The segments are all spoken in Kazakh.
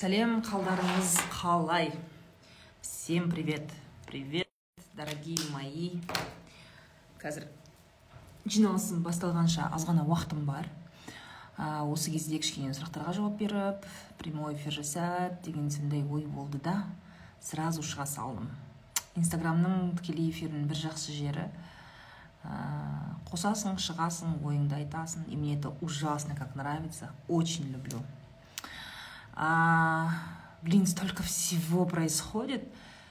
сәлем қалдарыңыз қалай? Всем привет. Привет дорогие мои. Қазір жиналысым басталғанша аз ғана уақытым бар. Осы кезде кішкене сұрақтарға жауап беріп прямой эфир жасап деген сондай ой болды да сразу шыға салдым. Инстаграмның тікелей эфирінің бір жақсы жері. Қосасың шығасың ойыңды айтасың. И мне это ужасно как нравится. Очень люблю. А, блин столько всего происходит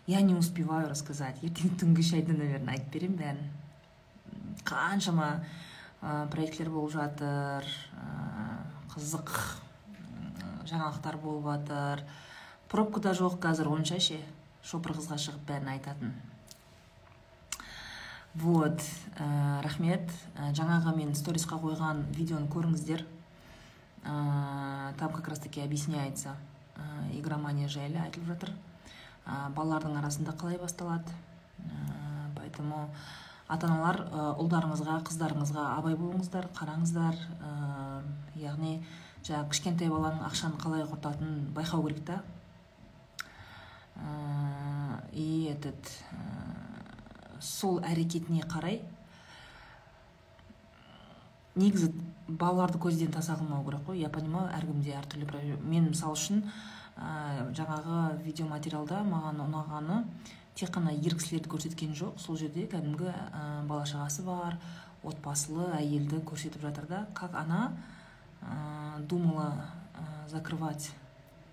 я не успеваю рассказать. Ертең түнгі шайда наверное айтып беремін бәрін қаншама ә, проектілер болып жатыр ә, қызық жаңалықтар болып жатыр пробкада жоқ қазір онша ше шопыр қызға шығып бәрін айтатын. Вот ә, рахмет. Жаңағы мен сторисқа қойған видеоны көріңіздер. Там как раз таки объясняется игромания жайлы айтылып жатыр балалардың арасында қалай басталады? Поэтому ата аналар ұлдарыңызға қыздарыңызға абай болыңыздар қараңыздар. Яғни жаңағы кішкентай баланың ақшаны қалай құртатынын байқау керек та. И этот сол әрекетіне қарай негізі балаларды көзден таса қылмау керек қой. Я понимаю әркімде әртүрлі мен мысалы үшін ә, жаңағы видеоматериалда маған ұнағаны тек қана ер кісілерді көрсеткен жоқ. Сол жерде кәдімгі ә, бала шағасы бар отбасылы әйелді көрсетіп жатыр да. Как она ә, думала ә, закрывать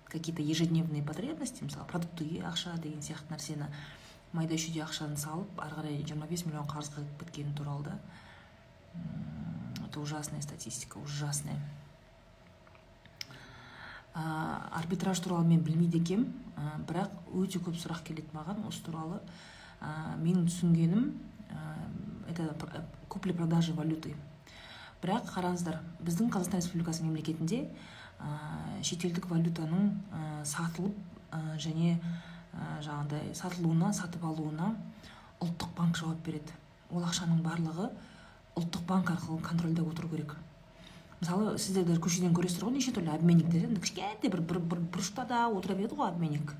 какие то ежедневные потребности мысалы продуктіге ақша деген сияқты нәрсені майда шүйде ақшаны салып ары қарай жиырма миллион қарызға кеткені туралы да. Это ужасная статистика ужасная. Арбитраж туралы мен білмейді екенмін бірақ өте көп сұрақ келеді маған осы туралы. Ә, менің түсінгенім это купли продажи валюты. Бірақ қараңыздар біздің қазақстан республикасы мемлекетінде шетелдік валютаның сатылып және ә, жаңағыдай сатылуына сатып алуына ұлттық банк жауап береді. Ол ақшаның барлығы ұлттық банк арқылы контрольда отыру керек. Мысалы сіздер де көшеден көресіздер ғой неше түрлі обменниктер енді кішкентай бір бір, бір бұрышта да отыра береді ғой обменник.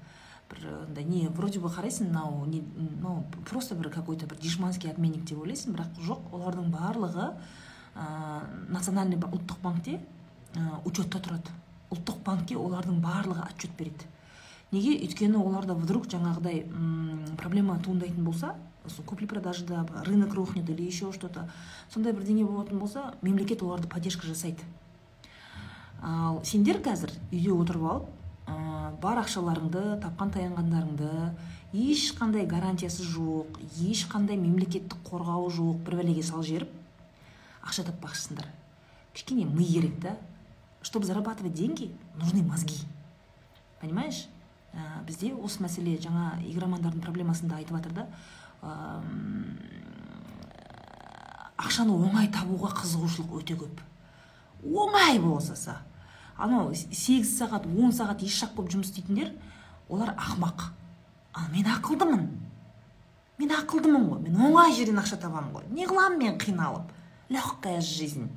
Бір андай не вроде бы қарайсың мынау не ну просто бір какой то бір дешманский обменник деп ойлайсың бірақ жоқ олардың барлығы ә, национальный ұлттық банкте ә, учетта тұрады. Ұлттық банкке олардың барлығы отчет береді. Неге? Өйткені оларда вдруг жаңағыдай проблема туындайтын болса купли продажада рынок рухнет или еще что то сондай бірдеңе болатын болса мемлекет оларды поддержка жасайды. Ал сендер қазір үйде отырып алып ә, бар ақшаларыңды тапқан таянғандарыңды ешқандай гарантиясы жоқ ешқандай мемлекеттік қорғауы жоқ бір бәлеге салып жіберіп ақша таппақшысыңдар кішкене ми керек та чтобы зарабатывать деньги нужны мозги. Понимаешь? Ә, бізде осы мәселе жаңа игромандардың проблемасында айтып жатыр да ақшаны оңай табуға қызығушылық өте көп. Оңай болса анау сегіз сағат он сағат ешжақ болып жұмыс істейтіндер олар ақмақ ал мен ақылдымын. Мен ақылдымын ғой. Мен оңай жерден ақша табамын ғой. Не қыламын мен қиналып? Легкая жизнь.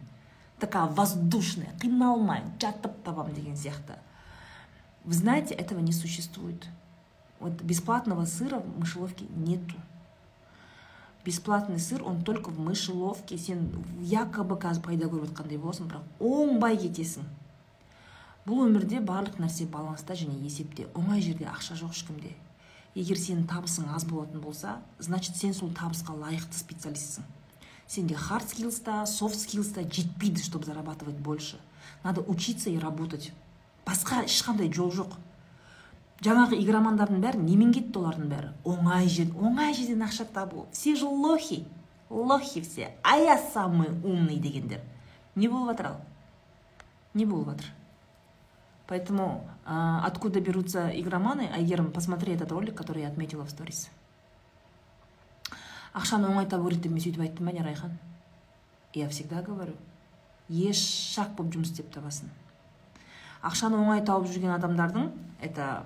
Такая воздушная. Қиналмай жатып табамын деген сияқты. Вы знаете, этого не существует. Вот бесплатного сыра в мышеловке нету. Бесплатный сыр, он только в мышеловке. Сен якобы қазір пайда көріп жатқандай боласың бірақ оңбай кетесің. Бұл өмірде барлық нәрсе баланста және есепте. Оңай жерде ақша жоқ ешкімде. Егер сенің табысың аз болатын болса значит сен сол табысқа лайықты специалистсің. Сенде хард скиллс та софт скиллс та жетпейді чтобы зарабатывать больше. Надо учиться и работать. Басқа ешқандай жол жоқ. Жаңағы игромандардың бәрі немен кетті олардың бәрі? Оңай жер оңай жерден ақша табу. Все же лохи лохи все. А я самый умный дегендер. Не болып жатыр ал не болып жатыр поэтому ә, откуда берутся игроманы? Айгерім посмотри этот ролик который я отметила в сторис. Ақшаны оңай табу керек деп мен сөйтіп айттым ба не райхан? Я всегда говорю еш шақ болып жұмыс істеп табасың ақшаны оңай тауып жүрген адамдардың это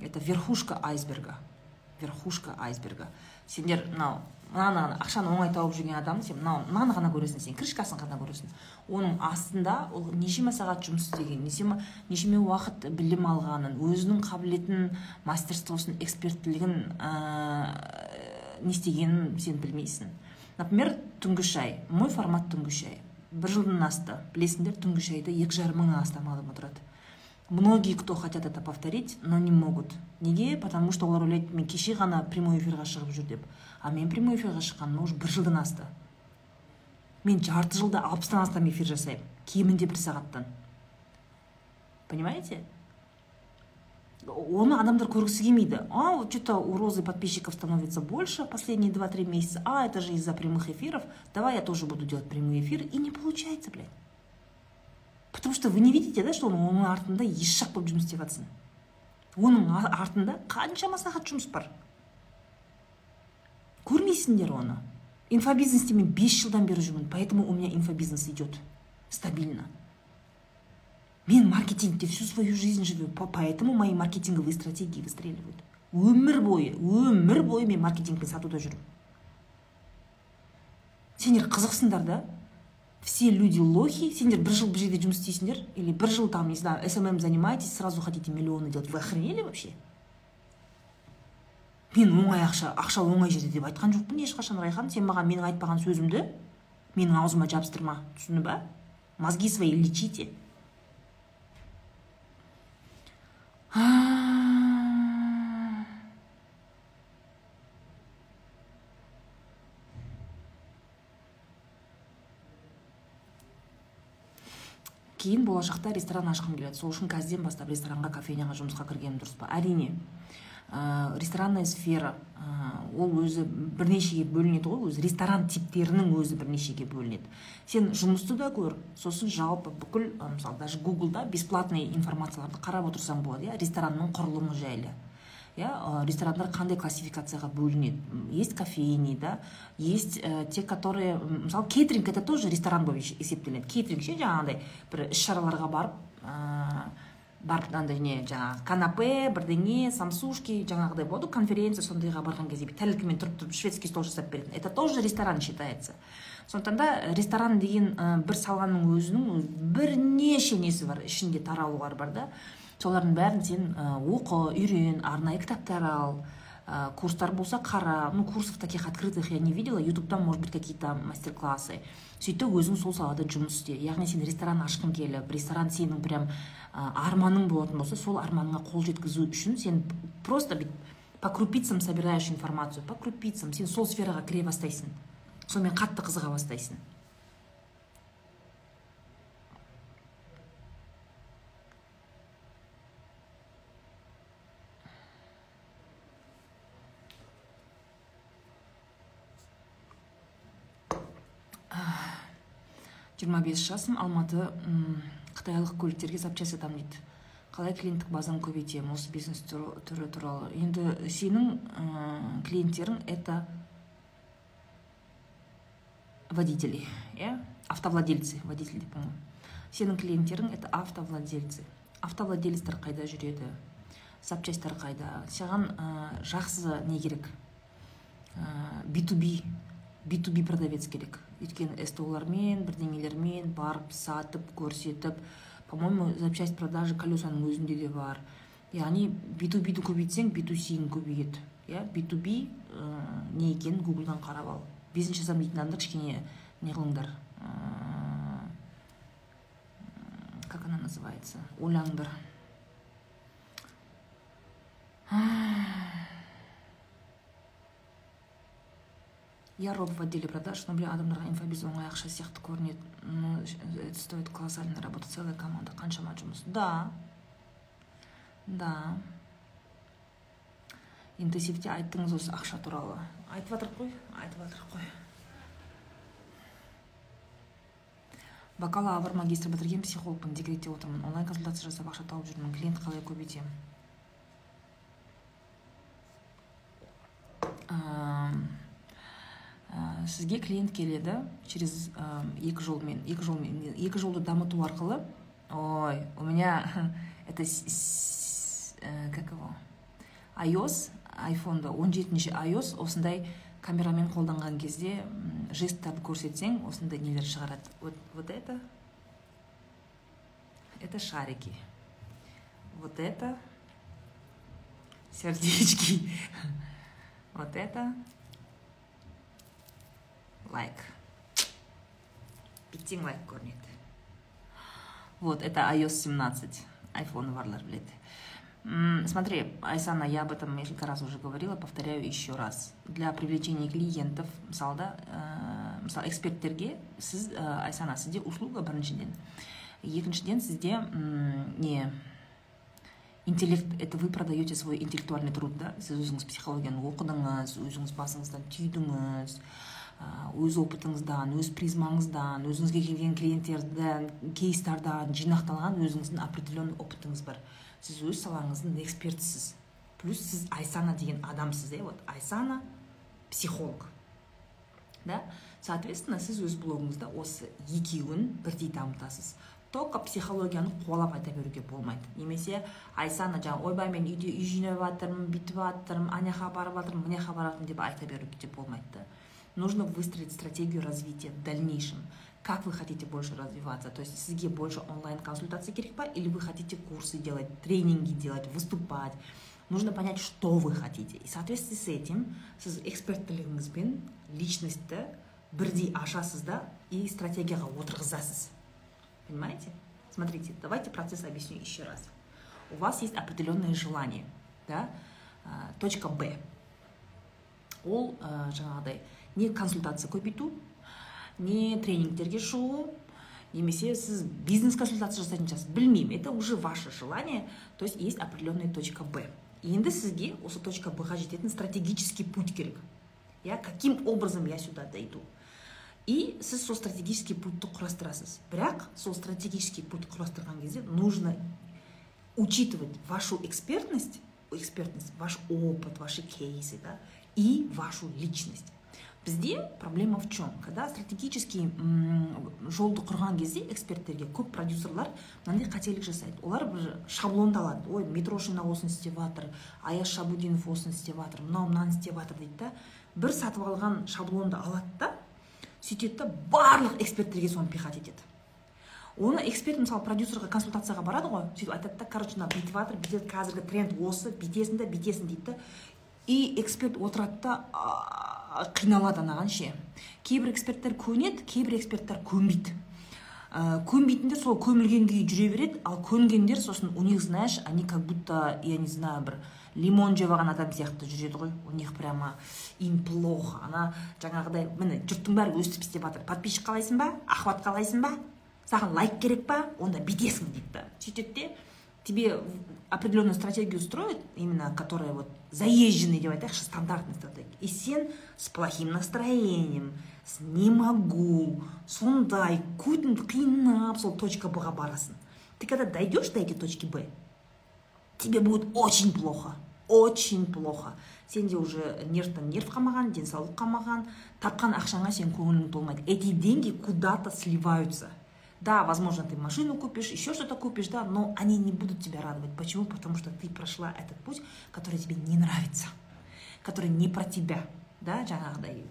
это верхушка айсберга. Верхушка айсберга. Сендер мынау мынаны ақшаны оңай тауып жүрген адам сен мынау мынаны ғана көресің сен крышкасын ғана көресің. Оның астында ол нешеме сағат жұмыс істеген нешеме нешеме уақыт білім алғанын өзінің қабілетін мастерствосын эксперттілігін ә, не істегенін сен білмейсің. Например түнгі шай мой формат түнгі шай бір жылдан асты. Білесіңдер түнгі шайды екі жарым мыңнан астам адам отырады. многие кто хотят это повторить но не могут неге потому что олар ойлайды мен кеше ғана прямой эфирға шығып жүр деп а мен прямой эфирға шыққаныма уже бір жылдан асты мен жарты жылда алпыстан астам эфир жасаймын кемінде бір сағаттан понимаете оны адамдар көргісі келмейді а вот что то у розы подписчиков становится больше последние два три месяца а это же из за прямых эфиров давай я тоже буду делать прямые эфиры и не получается блядь Потому что вы не видите да что оның артында еш жақ болып жұмыс істеп жатсың оның артында қаншама сағат жұмыс бар? Көрмейсіңдер оны. Инфобизнесте мен бес жылдан бері жүрмін поэтому у меня инфобизнес идет стабильно. Мен маркетингте всю свою жизнь живу поэтому мои маркетинговые стратегии выстреливают. Өмір бойы өмір бойы мен маркетингпен сатуда жүрмін. Сендер қызықсыңдар да? Все люди лохи сендер бір жыл бір жерде жұмыс істейсіңдер или бір жыл там не знаю смм занимаетесь сразу хотите миллионы делать. Вы охренели вообще? Мен оңай ақша ақша оңай жерде деп айтқан жоқпын. Ешқашан райхан сен маған менің айтпаған сөзімді менің аузыма жабыстырма. Түсінді ба? Мозги свои лечите. Кейін болашақта ресторан ашқым келеді. Сол үшін қазірден бастап ресторанға кофейняға жұмысқа кіргенім дұрыс па? Әрине ә, ресторанная сфера ол өзі бірнешеге бөлінеді ғой өзі ресторан типтерінің өзі бірнешеге бөлінеді. Сен жұмысты да көр сосын жалпы бүкіл мысалы даже гуглда бесплатный информацияларды қарап отырсаң болады иә ресторанның құрылымы жайлы. Иә ресторандар қандай классификацияға бөлінеді? Есть кофейни да? Есть ә, те которые мысалы кейтеринг это тоже ресторан болып есептелінеді. Кейтеринг ше жаңағыдай бір іс шараларға барып ә, барып андай не жаңағы канапе бірдеңе самсушки жаңағыдай болады. Ғой конференция сондайға барған кезде тәрелкамен тұрып тұрып шведский стол жасап беретін. Это тоже ресторан считается. Сондықтан да ресторан деген бір саланың өзінің бірнеше несі бар ішінде таралулар бар да? Солардың бәрін сен оқы үйрен арнайы кітаптар ал ә, курстар болса қара. Ну курсов таких открытых я не видела. Ютубтан может быть какие то мастер классы сөйтіп өзің сол салада жұмыс істе. Яғни сен ресторан ашқың келіп ресторан сенің прям ә, арманың болатын болса сол арманыңа қол жеткізу үшін сен просто бүйтіп по крупицам собираешь информацию по крупицам. Сен сол сфераға кіре бастайсың. Сонымен қатты қызыға бастайсың. Жиырма бес жасым алматы қытайлық көліктерге запчасть сатамын дейді қалай клиенттік базаны көбейтемін осы бизнес түрі туралы. Енді сенің клиенттерің это водители иә? Автовладельцы водитель деп сенің клиенттерің это автовладельцы. Автовладельцтер қайда жүреді? Запчастьтар қайда? Саған жақсы не керек? Би ту би би ту би продавец керек. Өйткені столармен бірдеңелермен барып сатып көрсетіп по моему запчасть продажи колесаның өзінде де бар. Яғни би ту биді көбейтсең би ту сиің көбейеді. Иә би ту би не екенін гуглдан қарап ал. Бизнес жасамын дейтін адамдар кішкене не қылыңдар как она называется? Ойланыңдар я роб в отделе продаж но блин адамдарға инфобиз оңай ақша сияқты көрінеді но это стоит колоссально работа целая команда қаншама жұмыс да. Да. Интенсивте айттыңыз осы ақша туралы айтып жатырық қой айтып жатырық қой бакалавр магистр бітірген психологпын декретте отырмын онлайн консультация жасап ақша тауып жүрмін клиент қалай көбейтемін ә, сізге клиент келеді через ә, екі жолмен екі жолмен екі жолды дамыту арқылы. Ой у меня это ә, как его? iOS айфонда он жетінші iOS. Осындай камерамен қолданған кезде жесттарды көрсетсең осындай нелер шығарады. Вот, вот это. Это шарики. Вот это. Сердечки. Вот это. Лайк бүйтсең лайк көрінеді вот это iOS 17 айфоны барлар біледі Смотри, Айсана, я об этом несколько раз уже говорила, повторяю еще раз. Для привлечения клиентов, мысалы да, ә, мысалы эксперттерге сіз ә, Айсана сізде услуга біріншіден екіншіден сізде не интеллект это вы продаете свой интеллектуальный труд да? Сіз өзіңіз психологияны оқыдыңыз өзіңіз басыңыздан түйдіңіз. Өз опытыңыздан өз призмаңыздан өзіңізге келген клиенттерден кейстардан жинақталған өзіңіздің определенный опытыңыз бар. Сіз өз салаңыздың экспертісіз. Плюс сіз айсана деген адамсыз иә вот. Айсана психолог. Да? Соответственно сіз өз блогыңызда осы екеуін бірдей дамытасыз. Только психологияны қуалап айта беруге болмайды. Немесе айсана жаңағы ойбай мен үйде үй жинап жатырмын бүйтіп жатырмын ана жаққа барып жатырмын мына жаққа барып деп айта беруге болмайды да. нужно выстроить стратегию развития в дальнейшем как вы хотите больше развиваться то есть сізге больше онлайн консультация керек па или вы хотите курсы делать тренинги делать выступать нужно понять что вы хотите и в соответствии с этим сіз эксперттілігіңізбен личностьті бірдей ашасыз да и стратегияға отырғызасыз понимаете смотрите давайте процесс объясню еще раз у вас есть определенное желание да точка б ол ә, жаңағыдай не консультация көбейту не тренингтерге шығу немесе сіз бизнес консультация жасайтын шығарсыз. Білмеймін это уже ваше желание то есть есть определенная точка б енді сізге осы точка б ға жететін стратегический путь керек. Я каким образом я сюда дойду? И сіз сол стратегический путьті құрастырасыз. Бірақ сол стратегический путь құрастырған кезде нужно учитывать вашу экспертность экспертность ваш опыт ваши кейсы да и вашу личность. Бізде проблема в чем когда стратегический жолды құрған кезде эксперттерге көп продюсерлар мынандай қателік жасайды. Олар бір шаблонды алады ой митрошина осыны істеп жатыр аяз шабудинов осыны істеп жатыр мынау мынаны істеп жатыр дейді да. Бір сатып алған шаблонды алады да сөйтеді да барлық эксперттерге соны пихать етеді. Оны эксперт мысалы продюсерға консультацияға барады ғой сөйтіп айтады да короче мына бүйтіп жатыр бүйтеді қазіргі тренд осы бүйтесің да бүйтесің дейді да. И эксперт отырады да қиналады анаған ше кейбір эксперттер көнеді кейбір эксперттер көнбейді ә, көнбейтіндер сол көмілген күйі жүре береді ал көнгендер сосын у них знаешь они как будто я не знаю бір лимон жеп алған адам сияқты жүреді ғой. У них прямо им плохо. Ана жаңағыдай міне жұрттың бәрі өстіп істеп жатыр подписчик қалайсың ба? Охват қалайсың ба? Саған лайк керек па? Онда бүйтесің дейді. Да сөйтеді де тебе определенную стратегию строят, именно которая вот заезженный деп айтайықшы стандартный стратегия и сен с плохим настроением с не могу сондай көтіңді қинап сол точка б барасың ты когда дойдешь до этой точки б тебе будет очень плохо очень плохо. Сенде уже нервтан нерв қалмаған денсаулық қалмаған тапқан ақшаңа сен көңілің толмайды. Эти деньги куда то сливаются. Да, возможно, ты машину купишь, еще что-то купишь, да, но они не будут тебя радовать. Почему? Потому что ты прошла этот путь, который тебе не нравится, который не про тебя, да, жаңағыдай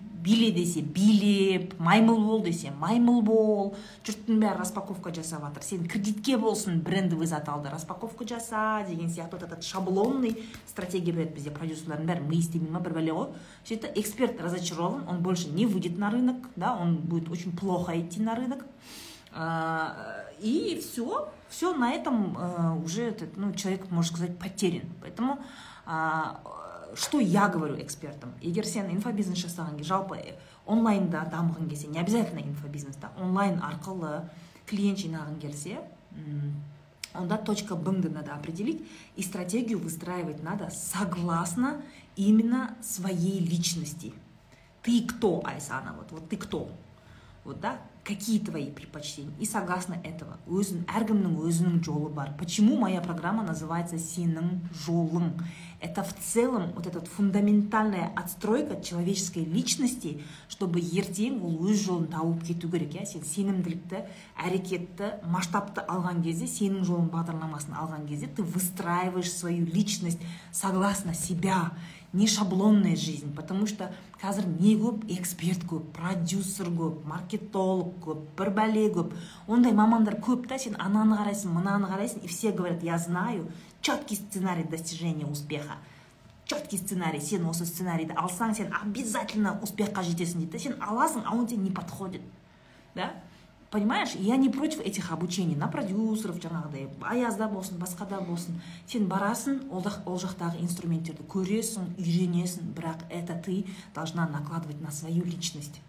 биле десе билеп маймыл бол десе маймыл бол жұрттың бәрі распаковка жасап жатыр сен кредитке болсын брендовый зат алды распаковка жаса деген сияқты вот этот шаблонный стратегия береді бізде продюсерлардың бәрі ми істемей ма бір бәле ғой сөйтіп эксперт разочарован он больше не выйдет на рынок да он будет очень плохо идти на рынок и все, все на этом уже этот, ну, человек, можно сказать, потерян. Поэтому что я говорю экспертам? Егер сен инфобизнес жасаған жалпы онлайнда дамыған кезде не обязательно инфобизнеста онлайн арқылы клиент жинағың келсе онда точка быңды надо определить и стратегию выстраивать надо согласно именно своей личности. Ты кто айсана вот вот ты кто? Вот да какие твои предпочтения? И согласно этого өзің әркімнің өзінің жолы бар. Почему моя программа называется сенің жолың это в целом вот эта фундаментальная отстройка человеческой личности чтобы ертең ол өз жолын тауып кету керек иә? Сен сенімділікті әрекетті масштабты алған кезде сенің жолың бағдарламасын алған кезде ты выстраиваешь свою личность согласно себя. Не шаблонная жизнь потому что қазір не көп эксперт көп продюсер көп маркетолог көп бір бәле көп ондай мамандар көп та сен ананы қарайсың мынаны қарайсың и все говорят я знаю четкий сценарий достижения успеха четкий сценарий сен осы сценарийді алсаң сен обязательно успехқа жетесің дейді да сен аласың а он тебе не подходит. Да? Понимаешь я не против этих обучений на продюсеров жаңағыдай аязда болсын басқада болсын. Сен барасың ол, ол жақтағы инструменттерді көресің үйренесің бірақ это ты должна накладывать на свою личность.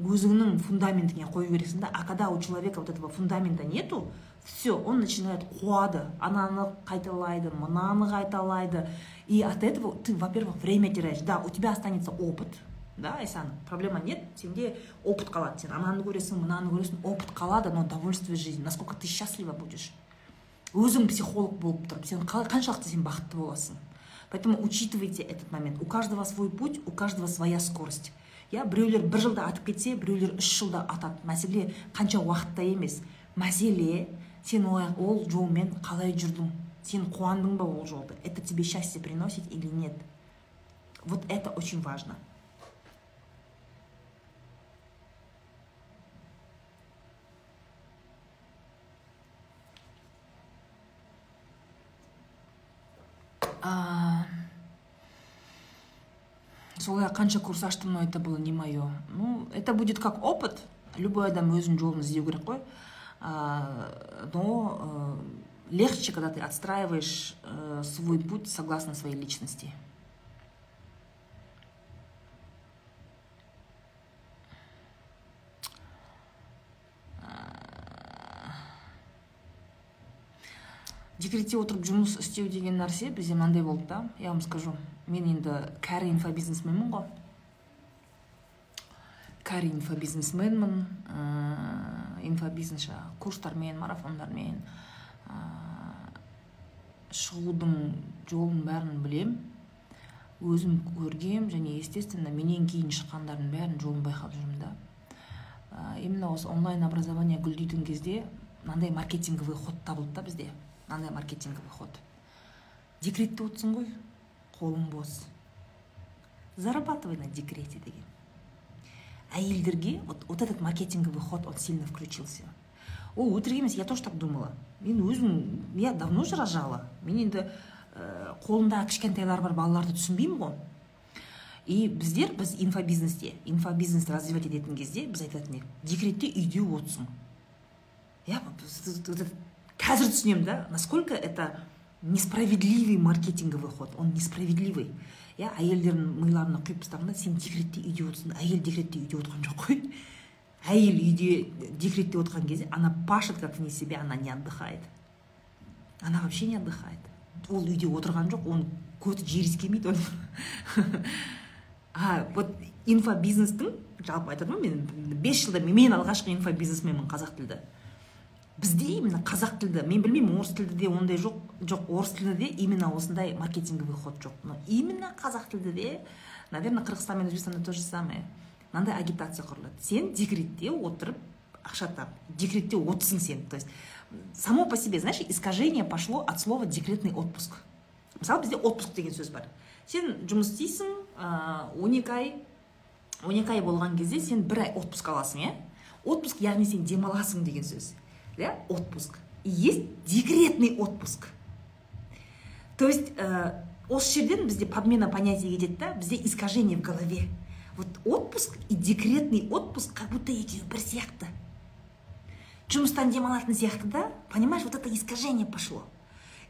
Өзіңнің фундаментіңе қою керексің да а когда у человека вот этого фундамента нету все он начинает қуады ананы қайталайды мынаны қайталайды. И от этого ты во первых время теряешь. Да у тебя останется опыт. Да айсан проблема нет сенде опыт қалады сен ананы көресің мынаны көресің опыт қалады но довольствие жизни. Насколько ты счастлива будешь? Өзің психолог болып тұрып сен қаншалықты сен бақытты боласың? Поэтому учитывайте этот момент. У каждого свой путь у каждого своя скорость. Иә біреулер бір жылда атып кетсе біреулер үш жылда атады. Мәселе қанша уақытта емес. Мәселе сен ол жолмен қалай жүрдің? Сен қуандың ба ол жолды? Это тебе счастье приносит или нет? Вот это очень важно. солай қанша курс аштым но это было не мое ну это будет как опыт любой адам өзінің жолын іздеу керек қой но э, легче когда ты отстраиваешь э, свой путь согласно своей личности Декретте отырып жұмыс істеу деген нәрсе бізде мынандай болды да. Я вам скажу мен енді кәрі инфобизнесменмін ғой. Кәрі инфобизнесменмін ә, инфобизнес жаңағы курстармен марафондармен ә, шығудың жолын бәрін білем өзім көргем және естественно менен кейін шыққандардың бәрін жолын байқап жүрмін да. Ә, именно осы онлайн образование гүлдейтін кезде мынандай маркетинговый ход табылды да бізде. Мынандай маркетинговый ход декретте отырсың ғой қолың бос. Зарабатывай на декрете деген. Әйелдерге вот, вот этот маркетинговый ход он сильно включился. Ол өтірік емес я тоже так думала. Мен өзім я давно уже рожала. Мен енді ә, қолымда кішкентайлар бар балаларды түсінбеймін ғой. И біздер біз инфобизнесте инфобизнесті развивать ететін кезде біз айтатын едік. Декретте үйде отырсың. Иә қазір түсінемін да? Насколько это несправедливый маркетинговый ход? Он несправедливый. Иә әйелдердің миларына құйып тастаған да? Сен декретте үйде отырсың әйел декретте үйде отырған жоқ қой әйел үйде декретте отырған кезде она пашет как вне себя она не отдыхает. Она вообще не отдыхает. Ол үйде отырған жоқ оның көті жер иіскемейді оның а вот инфобизнестің жалпы айтады ғой мен бес жылда мен алғашқы инфобизнесменмін қазақ тілді. Бізде именно қазақ тілді мен білмеймін орыс тілді ондай жоқ жоқ орыс тілінде именно осындай маркетинговый ход жоқ. Но именно қазақ тілдіде наверное қырғызстан мен өзбекстанда то же самое. Мынандай агитация құрылады. Сен декретте отырып ақша тап декретте отырсың сен. То есть само по себе знаешь искажение пошло от слова декретный отпуск мысалы бізде отпуск деген сөз бар. Сен жұмыс істейсің он екі ай он екі ай болған кезде сен бір ай отпуск аласың иә? Отпуск яғни сен демаласың деген сөз. Да, отпуск. И есть декретный отпуск. То есть ә, осы жерден бізде подмена понятия кетеді да бізде искажение в голове. Вот отпуск и декретный отпуск как будто екеуі бір сияқты жұмыстан демалатын сияқты да? Понимаешь вот это искажение пошло.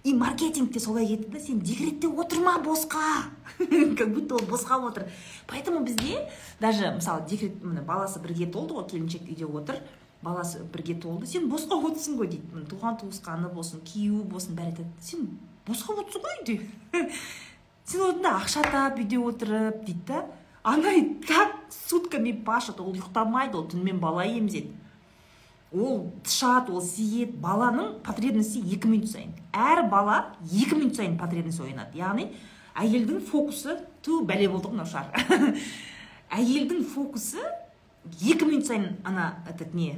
И маркетингте солай кетті да сен декретте отырма босқа как будто ол босқа отыр поэтому бізде даже мысалы декрет міне баласы бірге толды ғой келіншек үйде отыр баласы бірге толды сен босқа отырсың ғой дейді. Туған туысқаны болсын күйеуі болсын бәрі айтады. Сен босқа отырсың ғой үйде. Сен одан ақша тап үйде отырып дейді да. Ана так сутками пашет ол ұйықтамайды ол түнімен бала емізеді ол тышады ол сиеді баланың потребності екі минут сайын. Әр бала екі минут сайын потребность оянады. Яғни әйелдің фокусы ту бәле болды ғой мынау шар. Әйелдің фокусы екі минут сайын ана этот не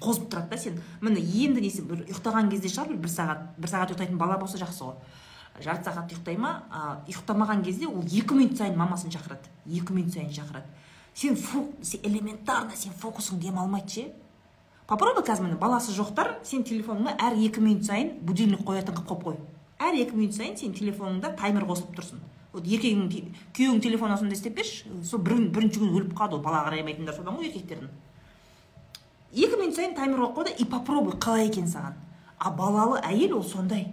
қозып тұрады да сен. Міне енді несі бір ұйықтаған кезде шығар бір сағат бір сағат ұйықтайтын бала болса жақсы ғой. Жарты сағат ұйықтай ма? Ұйықтамаған кезде ол екі минут сайын мамасын шақырады. Екі минут сайын шақырады. Сен, сен элементарно сен фокусың демалмайды ше? Попробуй қазір міне баласы жоқтар сен телефоныңа әр екі минут сайын будильник қоятын қылып қойып қой. Әр екі минут сайын сен телефоныңда таймер қосылып тұрсын. Вот еркегің күйеуің телефон сонда істеп берші сол бірінші күні өліп қалды ол бала қараймайтындар содан ғой еркектердің. Екі минут сайын таймер қойып қой да и попробуй қалай екен саған? А балалы әйел ол сондай.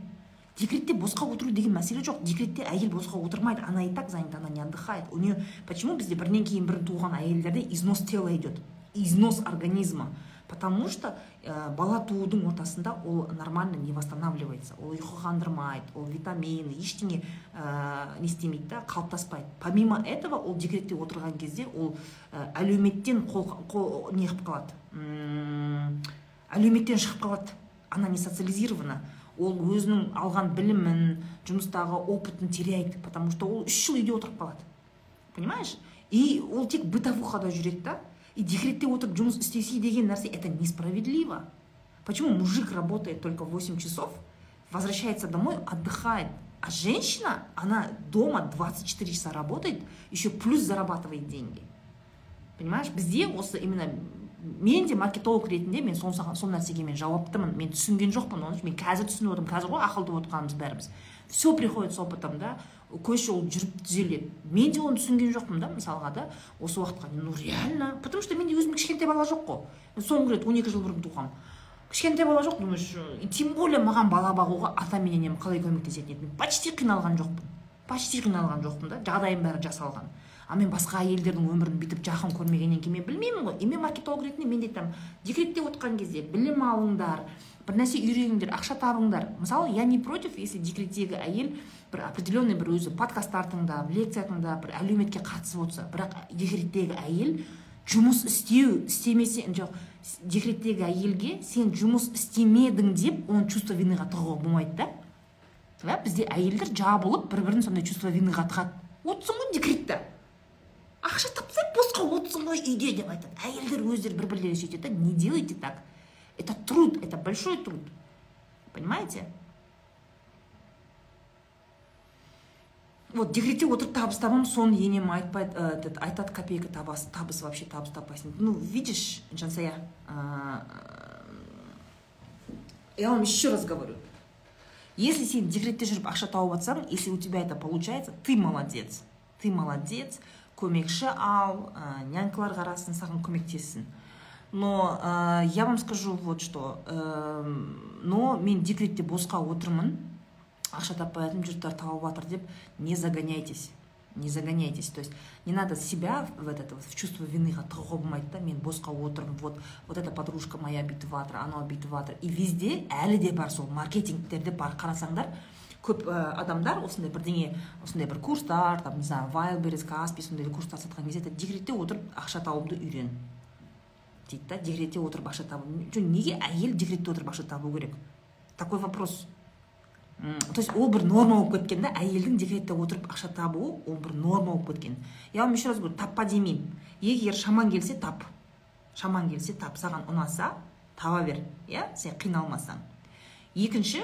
Декретте босқа отыру деген мәселе жоқ. Декретте әйел босқа отырмайды. Она и так занята она не отдыхает. У нее почему бізде бірінен кейін бірін туған әйелдерде износ тела идет? Износ организма. Потому что ә, бала туудың ортасында ол нормально не восстанавливается. Ол ұйқы қандырмайды ол витамин ештеңе ә, не істемейді да қалыптаспайды. Помимо этого ол декретте отырған кезде ол ә, әлеуметтен қол, қол не қылып қалады? Әлеуметтен шығып қалады. Она не социализирована. Ол өзінің алған білімін жұмыстағы опытын теряет потому что ол үш жыл үйде отырып қалады. Понимаешь? И ол тек бытовухада жүреді да. И декретте отырып жұмыс істесе деген нәрсе это несправедливо. Почему мужик работает только 8 часов возвращается домой отдыхает а женщина она дома 24 часа работает еще плюс зарабатывает деньги. Понимаешь? Бізде осы именно мен де маркетолог ретінде мен сол, сол нәрсеге мен жауаптымын мен түсінген жоқпын оны мен қазір түсініп отырмын қазір ғой ақылды болып отырғанымыз бәріміз. Все приходит с опытом да? Көш ол жүріп түзеледі. Мен де оны түсінген жоқпын да мысалға да. Осы уақытқа ну реально. Потому что менде өзімде кішкентай бала жоқ қой. Соңғы рет он екі жыл бұрын туғанмын кішкентай бала жоқ думаешь тем более маған бала бағуға атам мен енем қалай көмектесетін еді. Почти қиналған жоқпын. Почти қиналған жоқпын да. Жағдайым бәрі жасалған. А мен басқа әйелдердің өмірін бүйтіп жақын көрмегеннен кейін мен білмеймін ғой. И мен маркетолог ретінде мен де айтамын декретте отқан кезде білім алыңдар бір нәрсе үйреніңдер ақша табыңдар. Мысалы я не против если декреттегі әйел бір определенный бір өзі подкасттар тыңдап лекция тыңдап бір әлеуметке қатысып отырса. Бірақ декреттегі әйел жұмыс істеу істемесе жоқ декреттегі әйелге сен жұмыс істемедің деп оны чувство виныға тығуға болмайды да. Иә бізде әйелдер жабылып бір бірін сондай чувство виныға тығады. Отырсың ғой декретте ақша тапса босқа отырсың ғой үйде деп айтады әйелдер өздері бір бірлері сөйтеді да не делайте так это труд это большой труд понимаете вот декретте отырып табыс табамын соны енем айтпайды ә, айтады копейка табасың табыс вообще табыс таппайсың ну видишь жансая я вам еще раз говорю если сен декретте жүріп ақша тауып жатсаң если у тебя это получается ты молодец ты молодец Көмекші ал ә, нянькалар қарасын саған көмектессін. Но ә, я вам скажу вот что ә, но мен декретте босқа отырмын. Ақша таппай жатырмын жұрттар тауып жатыр деп не загоняйтесь не загоняйтесь. То есть не надо себя в этот в чувство вины тығуға болмайды да мен босқа отырмын. Вот вот эта подружка моя бүйтіп жатыр анау бүйтіп жатыр и везде әлі де бар сол маркетингтерде бар қарасаңдар көп ә, адамдар осындай бірдеңе осындай бір курстар там не знаю вайлберрис каспи сондай курстар сатқан кезде айтады декретте отырып ақша табуды үйрен. Дейді да декретте отырып ақша табу. Неге әйел декретте отырып ақша табу керек? Такой вопрос. То есть ол бір норма болып кеткен да әйелдің декретте отырып ақша табуы ол бір норма болып кеткен. Я вам еще раз говорю таппа демеймін. Егер шаман келсе тап. Шаман келсе тап. Саған ұнаса таба бер. Иә сен қиналмасаң. Екінші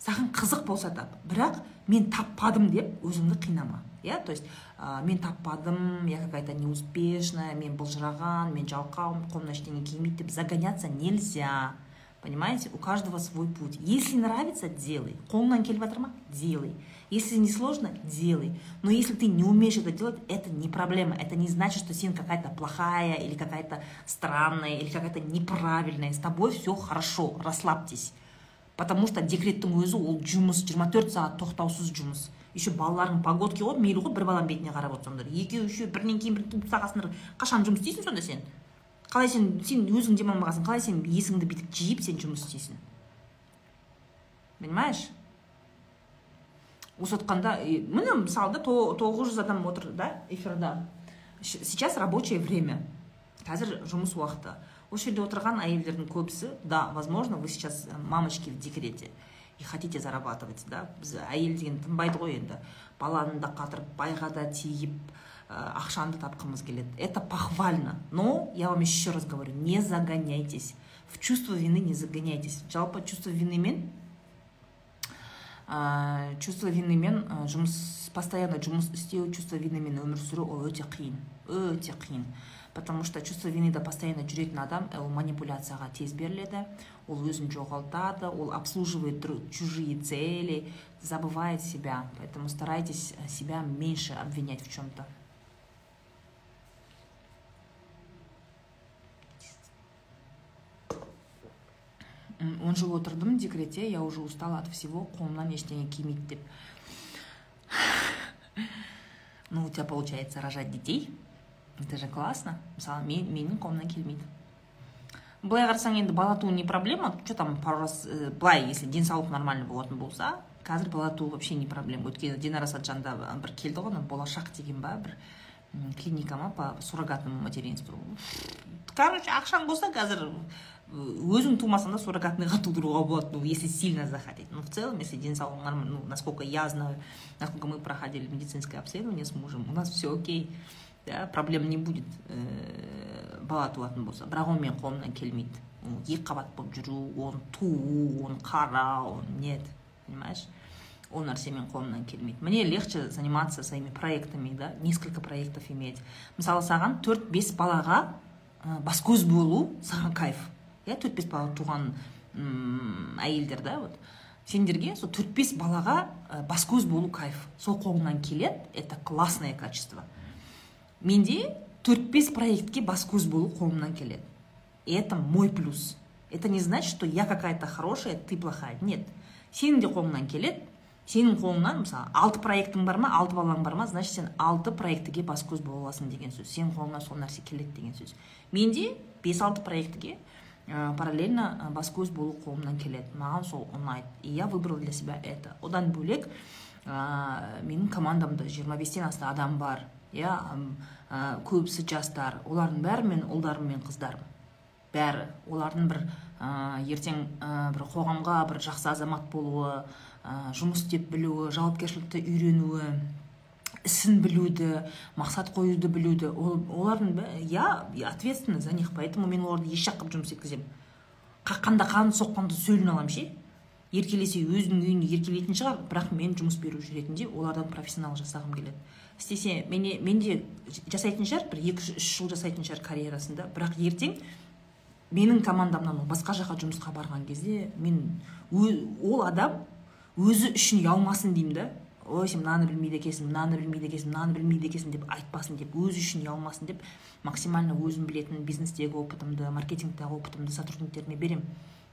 саған қызық болса тап бірақ мен таппадым деп өзіңді қинама иә то есть ә, мен таппадым я какая то неуспешная мен былжыраған мен жалқаумын қолымнан ештеңе келмейді деп загоняться нельзя Понимаете? У каждого свой путь. Если нравится, делай. Қолыңнан келіп жатыр ма? Делай. Если не сложно, делай. Но если ты не умеешь это делать, это не проблема. Это не значит, что сен какая-то плохая или какая-то странная или какая-то неправильная. С тобой все хорошо. Расслабьтесь. Потому что декреттің өзі ол жұмыс 24 сағат тоқтаусыз жұмыс. Еще балалардың погодки ғой мейлі ғой бір баланың бетіне қарап отырсаңдар екеуі үшеуі бірінен кейін бірін тастағансыңдар қашан жұмыс істейсің сонда сен? Қалай сен сен өзің демалмағансың қалай сен есіңді бүйтіп жиып сен жұмыс істейсің? Понимаешь? Осы отқанда міне мысалы да тоғыз жүз адам отыр да эфирда. Сейчас рабочее время. Қазір жұмыс уақыты. Осы жерде отырған әйелдердің көбісі да возможно вы сейчас мамочки в декрете и хотите зарабатывать да? Біз әйел деген тынбайды ғой енді. Баланы да қатырып байға да тиіп Э, ақшаны тапқымыз келеді. Это похвально. Но я вам еще раз говорю не загоняйтесь. В чувство вины не загоняйтесь. Жалпы чувство винымен ә, чувство винымен ә, жұмыс постоянно жұмыс істеу чувство винымен өмір сүру ол өте қиын. Өте қиын. потому что чувство виныда постоянно жүретін адам ол манипуляцияға тез беріледі ол өзін жоғалтады ол обслуживает чужие цели забывает себя поэтому старайтесь себя меньше обвинять в чем то он жыл отырдым декретте я уже устала от всего қолымнан ештеңе келмейді деп ну у тебя получается рожать детей Это же классно. Мысалы мен менің қолымнан келмейді былай қарасаң енді бала туу не проблема. Что там пару раз ә, былай если денсаулық нормальный болатын болса қазір бала туу вообще не проблема. Өйткені динара сатжанда бір келді ғой болашақ деген ба бір клиника ма по суррогатному материнству. Короче ақшаң болса қазір өзің тумасаң да суррогатныйға тудыруға болады ну если сильно захотеть. Но в целом если денсаулық нормально ну насколько я знаю насколько мы проходили медицинское обследование с мужем у нас все окей. Да проблем не будет э, бала туатын болса. Бірақ ол менің қолымнан келмейді. Екі қабат болып жүру оны туу оны қарау нет понимаешь? Ол нәрсе менің қолымнан келмейді. Мне легче заниматься своими проектами да несколько проектов иметь. Мысалы саған төрт бес балаға ә, бас көз болу саған кайф. Иә төрт бес бала туған әйелдер да вот. Сендерге сол төрт бес балаға ә, бас көз болу кайф. Сол қолыңнан келеді. Это классное качество. Менде төрт бес проектке бас көз болу қолымнан келеді. И это мой плюс. Это не значит что я какая то хорошая ты плохая. Нет. Сенің де қолыңнан келеді. Сенің қолыңнан мысалы алты проектің бар ма алты балаң бар ма значит сен алты проектіге бас көз бола аласың деген сөз. Сенің қолыңнан сол нәрсе келеді деген сөз. Менде бес алты проектіге ә, параллельно бас көз болу қолымнан келеді. Маған сол ұнайды. И я выбрала для себя это. Одан бөлек ә, менің командамда 25-тен аса адам бар. Иә көбісі жастар. Олардың бәрі менің ұлдарым мен қыздарым бәрі. Олардың бір ә, ертең ә, бір қоғамға бір жақсы азамат болуы ә, жұмыс істеп білуі жауапкершілікті үйренуі ісін білуді мақсат қоюды білуді. Ол олардың я ответственна за них. Поэтому мен оларды еш жаққа жұмыс еткіземін. Қаққанда қан соққанда сөлін аламын ше? Еркелесе өзінің үйін еркелейтін шығар. Бірақ мен жұмыс беруші ретінде олардан профессионал жасағым келеді. Істесе мене менде жасайтын шығар бір екі үш жыл жасайтын шығар карьерасында. Бірақ ертең менің командамнан басқа жаққа жұмысқа барған кезде мен ол адам өзі үшін ұялмасын деймін да. Ой сен мынаны білмейді екенсің мынаны білмейді екенсің мынаны білмейді екенсің деп айтпасын деп өзі үшін ұялмасын деп максимально өзім білетін бизнестегі опытымды маркетингтегі опытымды сотрудниктеріме беремін.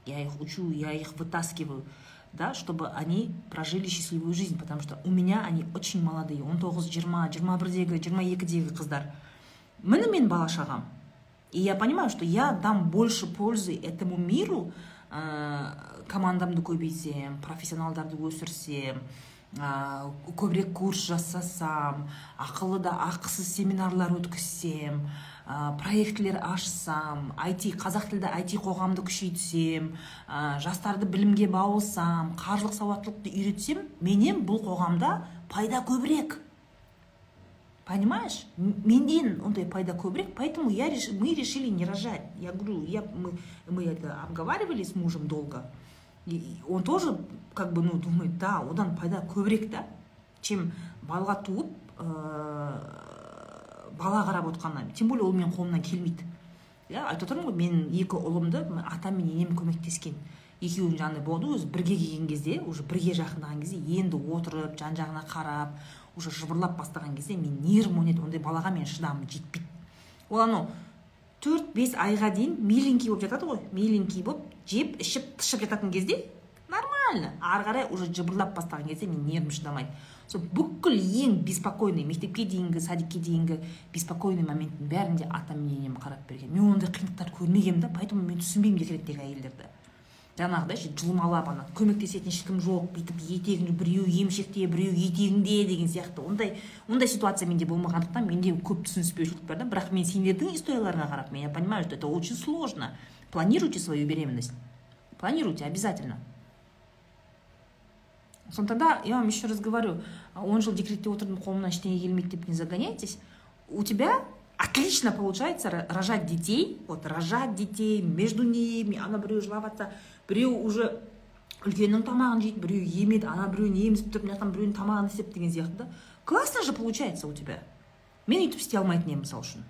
Я их учу я их вытаскиваю. Да чтобы они прожили счастливую жизнь потому что у меня они очень молодые. Он тоғыз жиырма жиырма бірдегі жиырма екідегі қыздар. Міне мен бала шағам и я понимаю что я дам больше пользы этому миру ә, командамды көбейтсем профессионалдарды өсірсем ә, көбірек курс жасасам ақылы да ақысыз семинарлар өткізсем ә, проектілер ашсам IT қазақ тілді IT қоғамды күшейтсем ә, жастарды білімге баулсам қаржылық сауаттылықты үйретсем менен бұл қоғамда пайда көбірек. Понимаешь? Менден ондай пайда көбірек поэтому я реш... мы решили не рожать. Я говорю я мы, мы это обговаривали с мужем долго и он тоже как бы ну думает да одан пайда көбірек та чем бала туып ә, бала қарап отқаннан тем более ол менің қолымнан келмейді. Иә айтып отырмын ғой мен екі ұлымды атам мен енем көмектескен. Екеуінің жаңағыдай болды өзі бірге келген кезде уже бірге жақындаған кезде енді отырып жан жағына қарап уже жыбырлап бастаған кезде мен нервім ойнайды ондай балаға менің шыдамым жетпейді. Ол анау төрт бес айға дейін миленький болып жатады ғой. Миленький болып жеп ішіп тышып жататын кезде нормально. Ары қарай уже жыбырлап бастаған кезде мен нервім шыдамайды. Сол бүкіл ең беспокойный мектепке дейінгі садикке дейінгі беспокойный моменттің бәрінде атам мен енем қарап берген. Мен ондай қиындықтар көрмегенмін да поэтому мен түсінбеймін декреттегі әйелдерді. Жаңағыдай ше жұлмалап ана көмектесетін ешкім жоқ бүйтіп етегін біреу емшекте біреу етегіңде деген сияқты. Ондай ондай ситуация менде болмағандықтан менде көп түсініспеушілік бар да. Бірақ мен сендердің историяларыңа қарап мен я понимаю что это очень сложно. Планируйте свою беременность. Планируйте обязательно. Сондықтан да я вам еще раз говорю он жыл декретте отырдым қолымнан ештеңе келмейді деп не загоняйтесь у тебя отлично получается рожать детей вот рожать детей между ними ана біреу жылап жатса біреу уже үлкеннің тамағын жейді біреу емеді ана біреуін емізіп тұрып мына жақтан біреудің тамағын істеп деген сияқты да. Классно же получается у тебя. Мен өйтіп істей алмайтын едім мысалы үшін.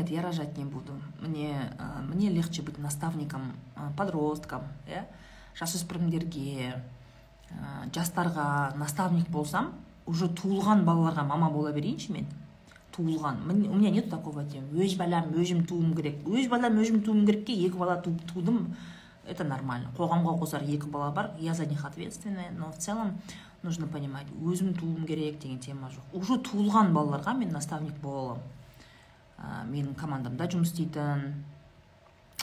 Нет, я рожать не буду. Мне, мне легче быть наставником подросткам, иә жасөспірімдерге жастарға наставник болсам уже туылған балаларға мама бола берейінші мен. Туылған. У меня нет такого тем өз балам өзім тууым керек өз балам өзім тууым керекке екі бала тудым. Это нормально. Қоғамға қосар екі бала бар я за них ответственная. Но в целом нужно понимать өзім тууым керек деген тема жоқ. Уже туылған балаларға мен наставник бола аламын ә, менің командамда жұмыс істейтін.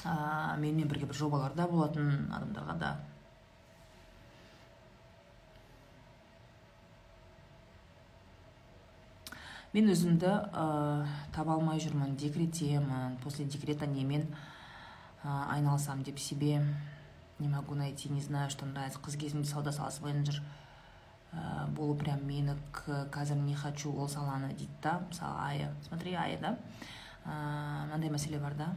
Ә, менімен бірге бір жобаларда болатын адамдарға да. Мен өзімді ә, таба алмай жүрмін декреттемін после декрета немен ә, айналысамын деп себе не могу найти не знаю что нравится. Қыз кезімде сауда саласы менеджер ә, болу прям мені қазір не хочу ол саланы дейді да мысалы ая смотри ая да? Мынандай мәселе бар да?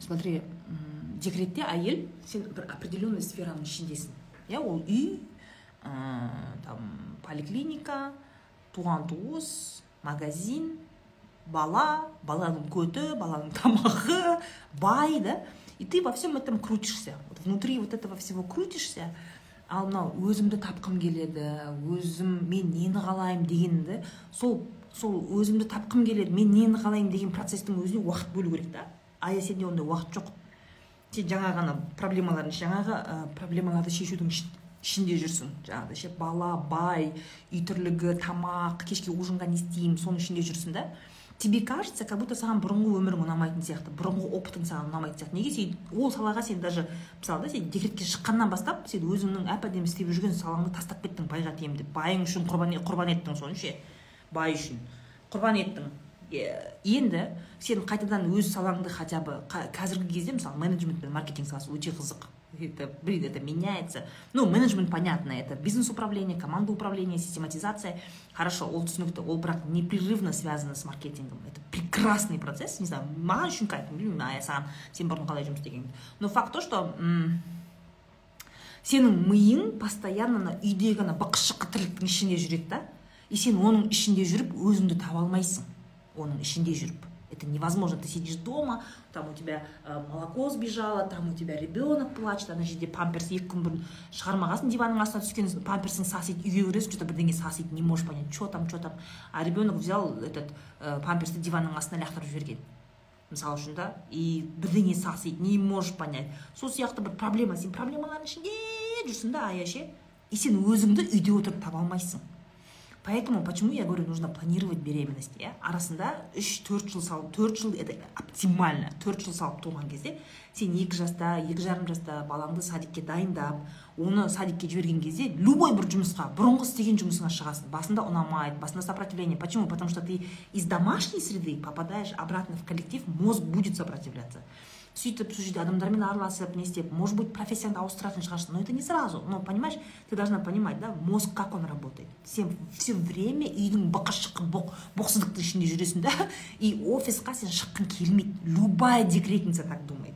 Смотри декретте әйел сен бір определенный сфераның ішіндесің иә ол үй там поликлиника туған туыс магазин бала баланың көті баланың тамағы бай да? И ты во всем этом крутишься. Внутри вот этого всего крутишься ал мынау өзімді тапқым келеді өзім мен нені қалаймын дегенді сол сол өзімді тапқым келеді мен нені қалаймын деген процесстің өзіне уақыт бөлу керек та. Ая сенде ондай уақыт жоқ сен жаңа ғана проблемалардың жаңағы ә, проблемаларды шешудің ішінде жүрсің. Жаңағыдай ше бала бай үй тірлігі тамақ кешке ужинға не істеймін соның ішінде жүрсің да. Тебе кажется как будто саған бұрынғы өмірің ұнамайтын сияқты бұрынғы опытың саған ұнамайтын сияқты. Неге сен ол салаға сен даже мысалы да сен декретке шыққаннан бастап сен өзіңнің әп әдемі істеп жүрген салаңды тастап кеттің байға тиемін деп. Байың үшін құрбан, құрбан еттің соны ше бай үшін. Құрбан еттің. Енді сен қайтадан өз салаңды хотя бы қазіргі кезде мысалы менеджмент пен маркетинг саласы өте қызық это, блин, это меняется. Ну, менеджмент, понятно, это бизнес-управление, команда управления, систематизация. Хорошо, ол түсінікті, ол бірақ непрерывно связано с маркетингом. Это прекрасный процесс, не знаю, маған үшін кайф, білмеймін, ая саған, сен бұрын қалай жұмыс істегеніңді. Но факт то, что сенің миың постоянно ана үйдегі ана бықы шықы тірліктің ішінде жүреді да и сен оның ішінде жүріп өзіңді таба алмайсың оның ішінде жүріп это невозможно. Ты сидишь дома там у тебя ә, молоко сбежало там у тебя ребенок плачет ана жерде памперс екі күн бұрын шығармағансың диванның астына түскен памперсің сасиды үйге кіресің что то бірдеңе сасиды не можешь понять что там что там. А ребенок взял этот ә, памперсті диванның астына лақтырып жіберген. Мысалы үшін да? И бірдеңе сасиды не можешь понять. Сол сияқты бір проблема. Сен проблемалардың ішінде жүрсің да ая ше и сен өзіңді үйде отырып таба алмайсың. Поэтому почему я говорю нужно планировать беременность иә арасында үш төрт жыл салып төрт жыл это оптимально. Төрт жыл салып туған кезде сен екі жаста екі жарым жаста балаңды садикке дайындап оны садикке жіберген кезде любой бір жұмысқа бұрынғы істеген жұмысыңа шығасың. Басында ұнамайды басында сопротивление. Почему? Потому что ты из домашней среды попадаешь обратно в коллектив мозг будет сопротивляться. Сөйтіп сол жерде адамдармен араласып не істеп может быть профессияңды ауыстыратын шығарсың. Но это не сразу. Но понимаешь ты должна понимать да мозг как он работает. Сен все время үйдің бықы шықы боқ, боқсыздықтың ішінде жүресің да? И офисқа сен шыққың келмейді. Любая декретница так думает.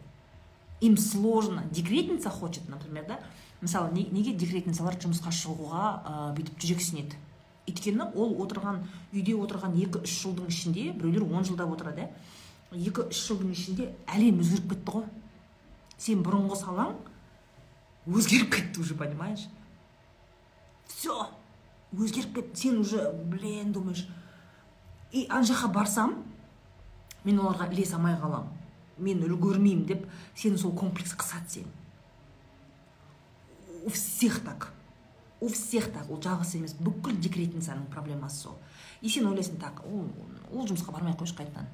Им сложно. Декретница хочет например да? Мысалы неге декретницалар жұмысқа шығуға ә, бүйтіп жүрексінеді өйткені ол отырған үйде отырған екі үш жылдың ішінде біреулер он жылдап отырады иә екі үш жылдың ішінде әлем өзгеріп кетті ғой. Сен бұрынғы салаң өзгеріп кетті уже понимаешь? Все өзгеріп кетті. Сен уже блин думаешь. И ана жаққа барсам мен оларға ілесе алмай қаламын мен үлгермеймін деп сені сол комплекс қысады сені у всех так. У всех так. Ол жалғыз емес бүкіл декретницаның проблемасы сол. И сен ойлайсың так ол ол жұмысқа бармай ақ қойшы қайтадан.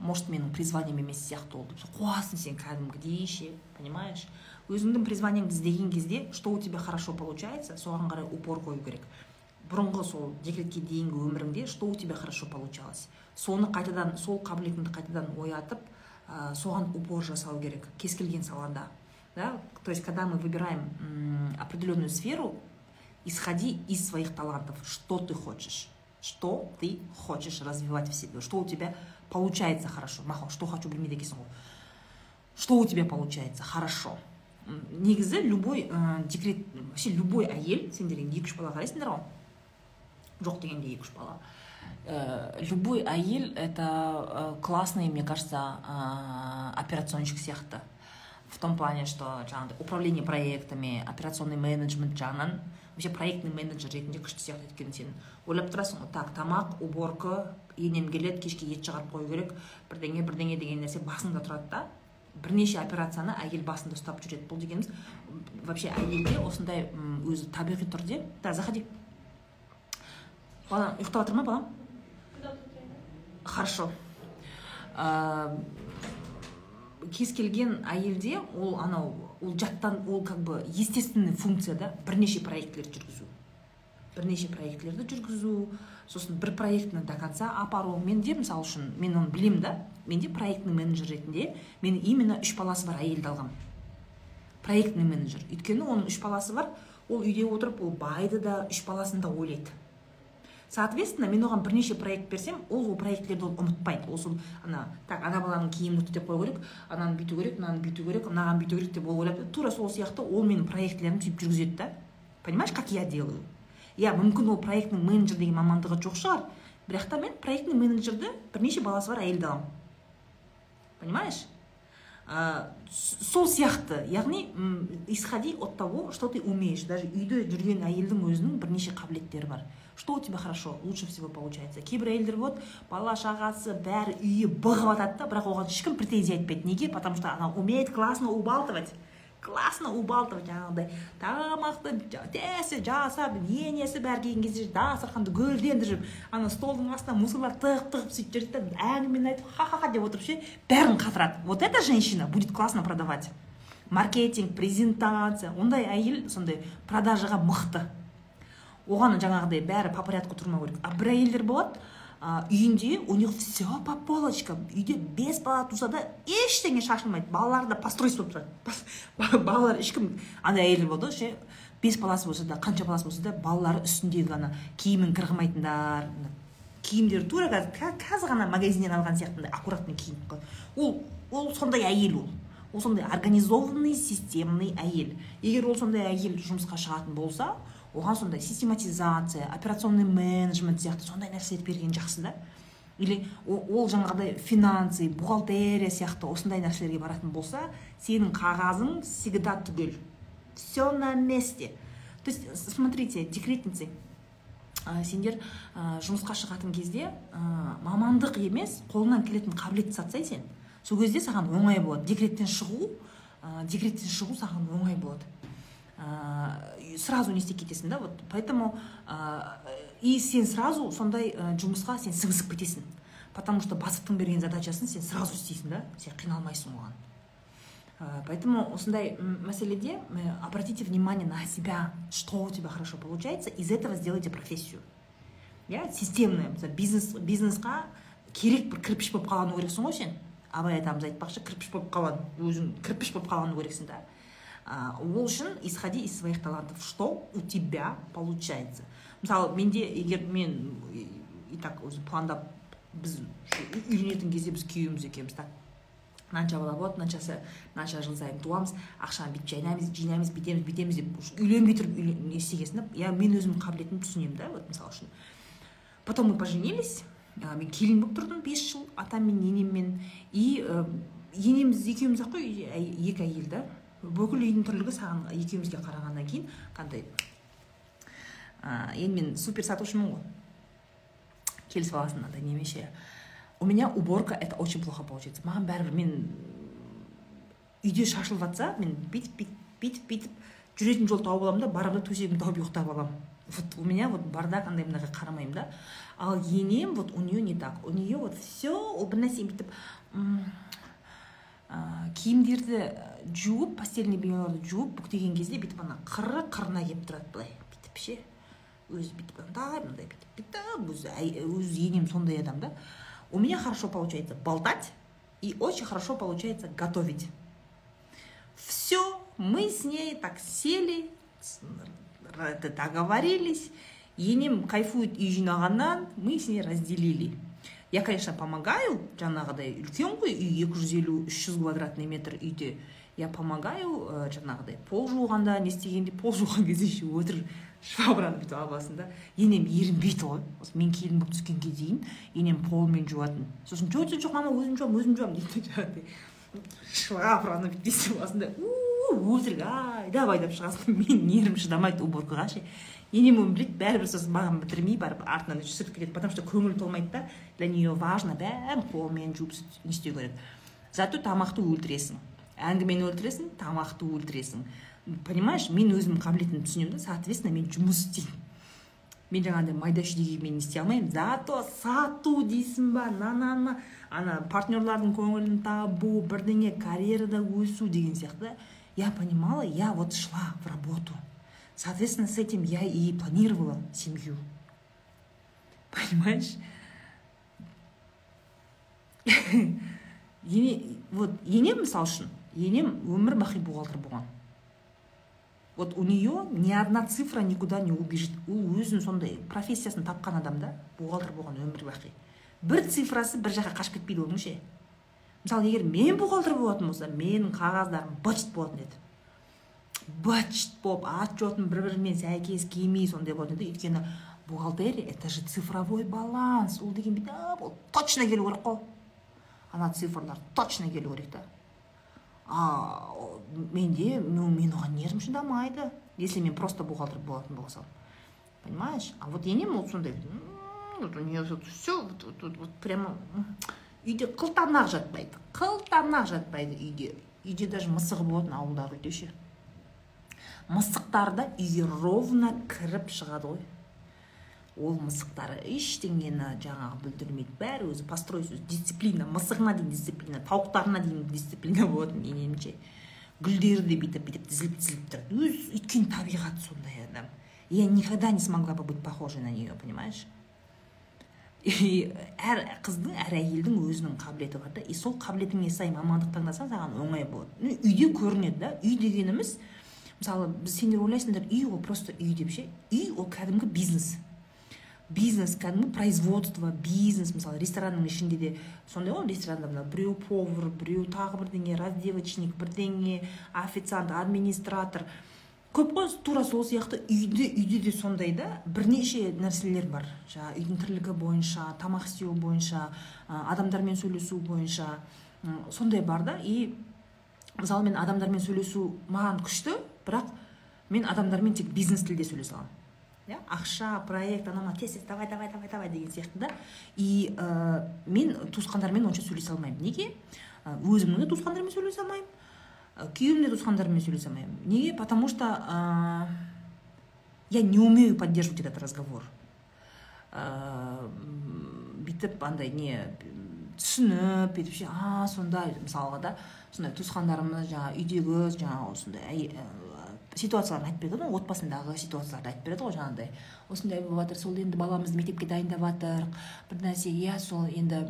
Может менің призванием емес сияқты ол деп. Қуасың сен кәдімгідей ше понимаешь? Өзіңнің призваниеңді іздеген кезде что у тебя хорошо получается соған қарай упор қою керек. Бұрынғы сол декретке дейінгі өміріңде что у тебя хорошо получалось. Соны қайтадан сол қабілетіңді қайтадан оятып ә, соған упор жасау керек кез келген салада. Да? То есть когда мы выбираем определенную сферу исходи из своих талантов. Что ты хочешь? Что ты хочешь развивать в себе? Что у тебя получается хорошо мақұл что хочу білмейді екенсің ғой что у тебя получается хорошо негізі любой ә, декрет вообще любой әйел сендер енді екі үш бала қарайсыңдар ғой жоқ дегенде екі үш бала ә, любой әйел это ә, классный мне кажется ә, операционщик сияқты в том плане что жаңағыдай управление проектами операционный менеджмент жағынан вообще проектный менеджер ретінде күшті сияқты өйткені сен ойлап тұрасың ғой так тамақ уборка енем келеді кешке ет шығарып қою керек. Бірдеңе бірдеңе деген нәрсе басыңда тұрады да. Бірнеше операцияны әйел басында ұстап жүреді бұл дегеніміз. Вообще әйелде осындай өзі табиғи түрде. Да заходи. Балам ұйықтап жатыр ма балам хорошо. Кез келген әйелде ол анау ол жаттан ол как бы естественный функция да? Бірнеше проектілерді жүргізу. Бірнеше проектілерді жүргізу сосын бір проектіні до конца апару менде мысалы үшін мен оны білемін да менде проектный менеджер ретінде мен именно үш баласы бар әйелді алғанмын проектный менеджер. Өйткені оның үш баласы бар ол үйде отырып ол байды да үш баласын да ойлайды. Соответственно мен оған бірнеше проект берсем ол ол проектілерді ол ұмытпайды. Ол сол ана так ана баланың киімін үтіктеп қою керек ананы бүйту керек мынаны бүйту керек мынаған бүйту керек деп ол ойлап тура сол сияқты ол менің проектілерімді сөйтіп жүргізеді да. Понимаешь как я делаю? Иә мүмкін ол проектный менеджер деген мамандығы жоқ шығар. Бірақ та мен проектный менеджерді бірнеше баласы бар әйелді аламын. Понимаешь? Ә, сол сияқты. Яғни исходи от того что ты умеешь. Даже үйде жүрген әйелдің өзінің бірнеше қабілеттері бар. Что у тебя хорошо? Лучше всего получается. Кейбір әйелдер болады бала шағасы бәрі үйі бұғып жатады да бірақ оған ешкім претензия айтпайды неге? Потому что она умеет классно убалтывать. Классно убалтывать жаңағыдай тамақты тәсі жасап енесі бәрі келген кезде дастарханды гүлдендіріп ана столдың астына мусорлар тығып тығып сөйтіп жүреді да әңгімені айтып ха ха ха деп отырып ше бәрін қатырады. Вот эта женщина будет классно продавать. Маркетинг презентация ондай әйел сондай продажаға мықты. Оған жаңағыдай бәрі по порядку тұрмау керек. А бір әйелдер болады ә, үйінде у них все по полочкам. Үйде бес бала туса да ештеңе шашылмайды балалары да постройство болып тұрады балалар ешкім андай әйелдер болады ғой ше бес баласы болса да қанша баласы болса да балалары үстіндегі ана киімін қырғымайтындар киімдері тура қазір қазір ғана магазиннен алған сияқты аккуратный киініп ол ол сондай әйел ол. Ол сондай организованный системный әйел. Егер ол сондай әйел жұмысқа шығатын болса оған сондай систематизация операционный менеджмент сияқты сондай нәрселерді берген жақсы да. Или ол жаңағыдай финансы бухгалтерия сияқты осындай нәрселерге баратын болса сенің қағазың всегда түгел. Все на месте. То есть смотрите декретницы ә, сендер ә, жұмысқа шығатын кезде ә, мамандық емес қолынан келетін қабілетті сатсай сен. Сол кезде саған оңай болады. Декреттен шығу ә, декреттен шығу саған оңай болады. Сразу не істеп кетесің да вот. Поэтому и сен сразу сондай жұмысқа сен сіңісіп кетесің. Потому что бастықтың берген задачасын сен сразу істейсің да. Сен қиналмайсың оған. Поэтому осындай мәселеде обратите внимание на себя что у тебя хорошо получается из этого сделайте профессию. Иә системный бизнес бизнесқа керек бір кірпіш болып қалану керексің ғой сен. Абай атамыз айтпақшы кірпіш болып қалған өзің кірпіш болып қалану керексің да. Ол үшін исходи из своих талантов. Что у тебя получается? Мысалы менде егер мен и так өзі пландап біз үйленетін кезде біз күйеуіміз екеуміз так. Мынанша бала болады мынаншасы мынанша жыл сайын туамыз ақшаны бүйтіп жинаймыз жинаймыз бүйтеміз бүйтеміз деп үйленбей тұрып не істегенсің иә мен өзімнің қабілетімді түсінемін да вот мысалы үшін. Потом мы поженились мен келін болып тұрдым бес жыл атаммен енеммен и енеміз екеуміз ақ қой екі әйел да. Бүкіл үйдің тірлігі саған екеумізге қарағаннан кейін қандай ә, енді мен супер сатушымын ғой келісіп аласың андай немеше. У меня уборка это очень плохо получается. Маған бәрібір мен үйде шашылып жатса мен бүйтіп бүйтіп бүйтіп бүйтіп жүретін жол тауып аламын да барамын да төсегімді тауып ұйықтап аламын. Вот у меня вот бардак андай мындайға қарамаймын да. Ал енем вот у нее не так. У нее вот все ол бір нәрсені бүйтіп киімдерді жуып постельный бельеларды жуып бүктеген кезде бүйтіп ана қыры қырына келіп тұрады былай. Бүйтіп ше өзі бүйтіп мындай мындай бүйтіп бүйтіп өзі өзі енем сондай адам да. У меня хорошо получается болтать и очень хорошо получается готовить. Все мы с ней так сели договорились енем кайфует үй жинағаннан мы с ней разделили. Я конечно помогаю жаңағыдай үлкен ғой үй екі жүз елу үш жүз квадратный метр үйде я помогаю ә, жаңағыдай пол жуғанда не істегенде пол жуған кезде еще өтірік швабраны бүйтіп алып аласың да. Енем ерінбейді ғой осы мен келін болып түскенге дейін енем полмен жуатын. Сосын жоқ жоқ мама өзім жуамын өзім жуамын дейді жаңағыдай. Швабраны бүйтіп істеп аласың да. Өтірік айдап айдап шығасың менің нервім шыдамайды уборкаға ше. Енем оны біледі бәрібір сосын маған бітірмей барып артынан сүртіп кетеді потому что көңілі толмайды да. Для нее важно бәрін қолмен жуып не істеу керек. Зато тамақты өлтіресің. Әңгімені өлтіресің тамақты өлтіресің. Понимаешь мен өзімнің қабілетімді түсінемін да соответственно мен жұмыс істеймін. Мен жаңағыдай майда шүйдеге не істей алмаймын. Зато сату дейсің ба на на на ана партнерлардың көңілін табу бірдеңе карьерада өсу деген сияқты. Я понимала я вот шла в работу. Соответственно, с этим я и планировала семью. Понимаешь? вот енем мысалы үшін енем өмір бақи бухгалтер болған. Вот у нее ни одна цифра никуда не убежит. Ол өзінің сондай профессиясын тапқан адам да бухгалтер болған өмір бақи. Бір цифрасы бір жаққа қашып кетпейді оның ше. Мысалы егер мен бухгалтер болатын болсам менің қағаздарым быт болатын еді. Быт болып отчетым бір бірімен сәйкес келмей сондай болатын еді. Өйткені бухгалтерия это же цифровой баланс. Ол деген бүйтіп ол точно келу керек қой. Ана цифрлар точно келу керек та. А менде мен оған нервім шыдамайды если мен просто бухгалтер болатын болсам понимаешь? А вот енем ол сондай вот у нее вот все вот, вот, вот прямо үйде қылтанақ жатпайды қылтанақ жатпайды үйде үйде даже мысығы болатын ауылдағы үйде ше мысықтар да үйге ровно кіріп шығады ғой. Ол мысықтар ештеңені жаңағы бүлдірмейді. Бәрі өзі построй дисциплина. Мысығына дейін дисциплина тауықтарына дейін дисциплина болатын енемше. Гүлдері де бүйтіп бүйтіп тізіліп тізіліп тұрады. Өзі өйткені табиғаты сондай адам. Я никогда не смогла бы быть похожей на нее понимаешь? И әр қыздың әр әйелдің өзінің қабілеті бар да. И сол қабілетіңе сай мамандық таңдасаң саған оңай болады. Үйде көрінеді да. Үй дегеніміз мысалы біз сендер ойлайсыңдар үй ол просто үй деп ше. Үй ол кәдімгі бизнес. Бизнес кәдімгі производство бизнес мысалы ресторанның ішінде де сондай ғой ресторанда мына біреу повар біреу тағы бірдеңе раздевочник бірдеңе официант администратор. Көп қой тура сол сияқты үйде үйде де сондай да бірнеше нәрселер бар. Жаңағы үйдің тірлігі бойынша тамақ істеу бойынша адамдармен сөйлесу бойынша сондай бар да. И мысалы мен адамдармен сөйлесу маған күшті бірақ мен адамдармен тек бизнес тілде сөйлесе аламын. Иә? Ақша проект анау тез тез давай давай давай давай деген сияқты да. И ә, мен туысқандармен онша сөйлесе алмаймын. Неге? Өзімнің де туысқандармен сөйлесе алмаймын. Күйеуімнің де сөйлесе алмаймын. Неге? Потому что я не умею поддерживать этот разговор. Ә, бүйтіп андай не түсініп бүйтіп ше а сондай мысалға да сондай туысқандарымыз жаңағы үйдегі жаңағы осындай ситуацияларын айтып береді ғой отбасындағы ситуацияларды айтып береді ғой жаңағыдай осындай болып жатыр сол енді баламызды мектепке дайындап жатырық бір нәрсе иә сол енді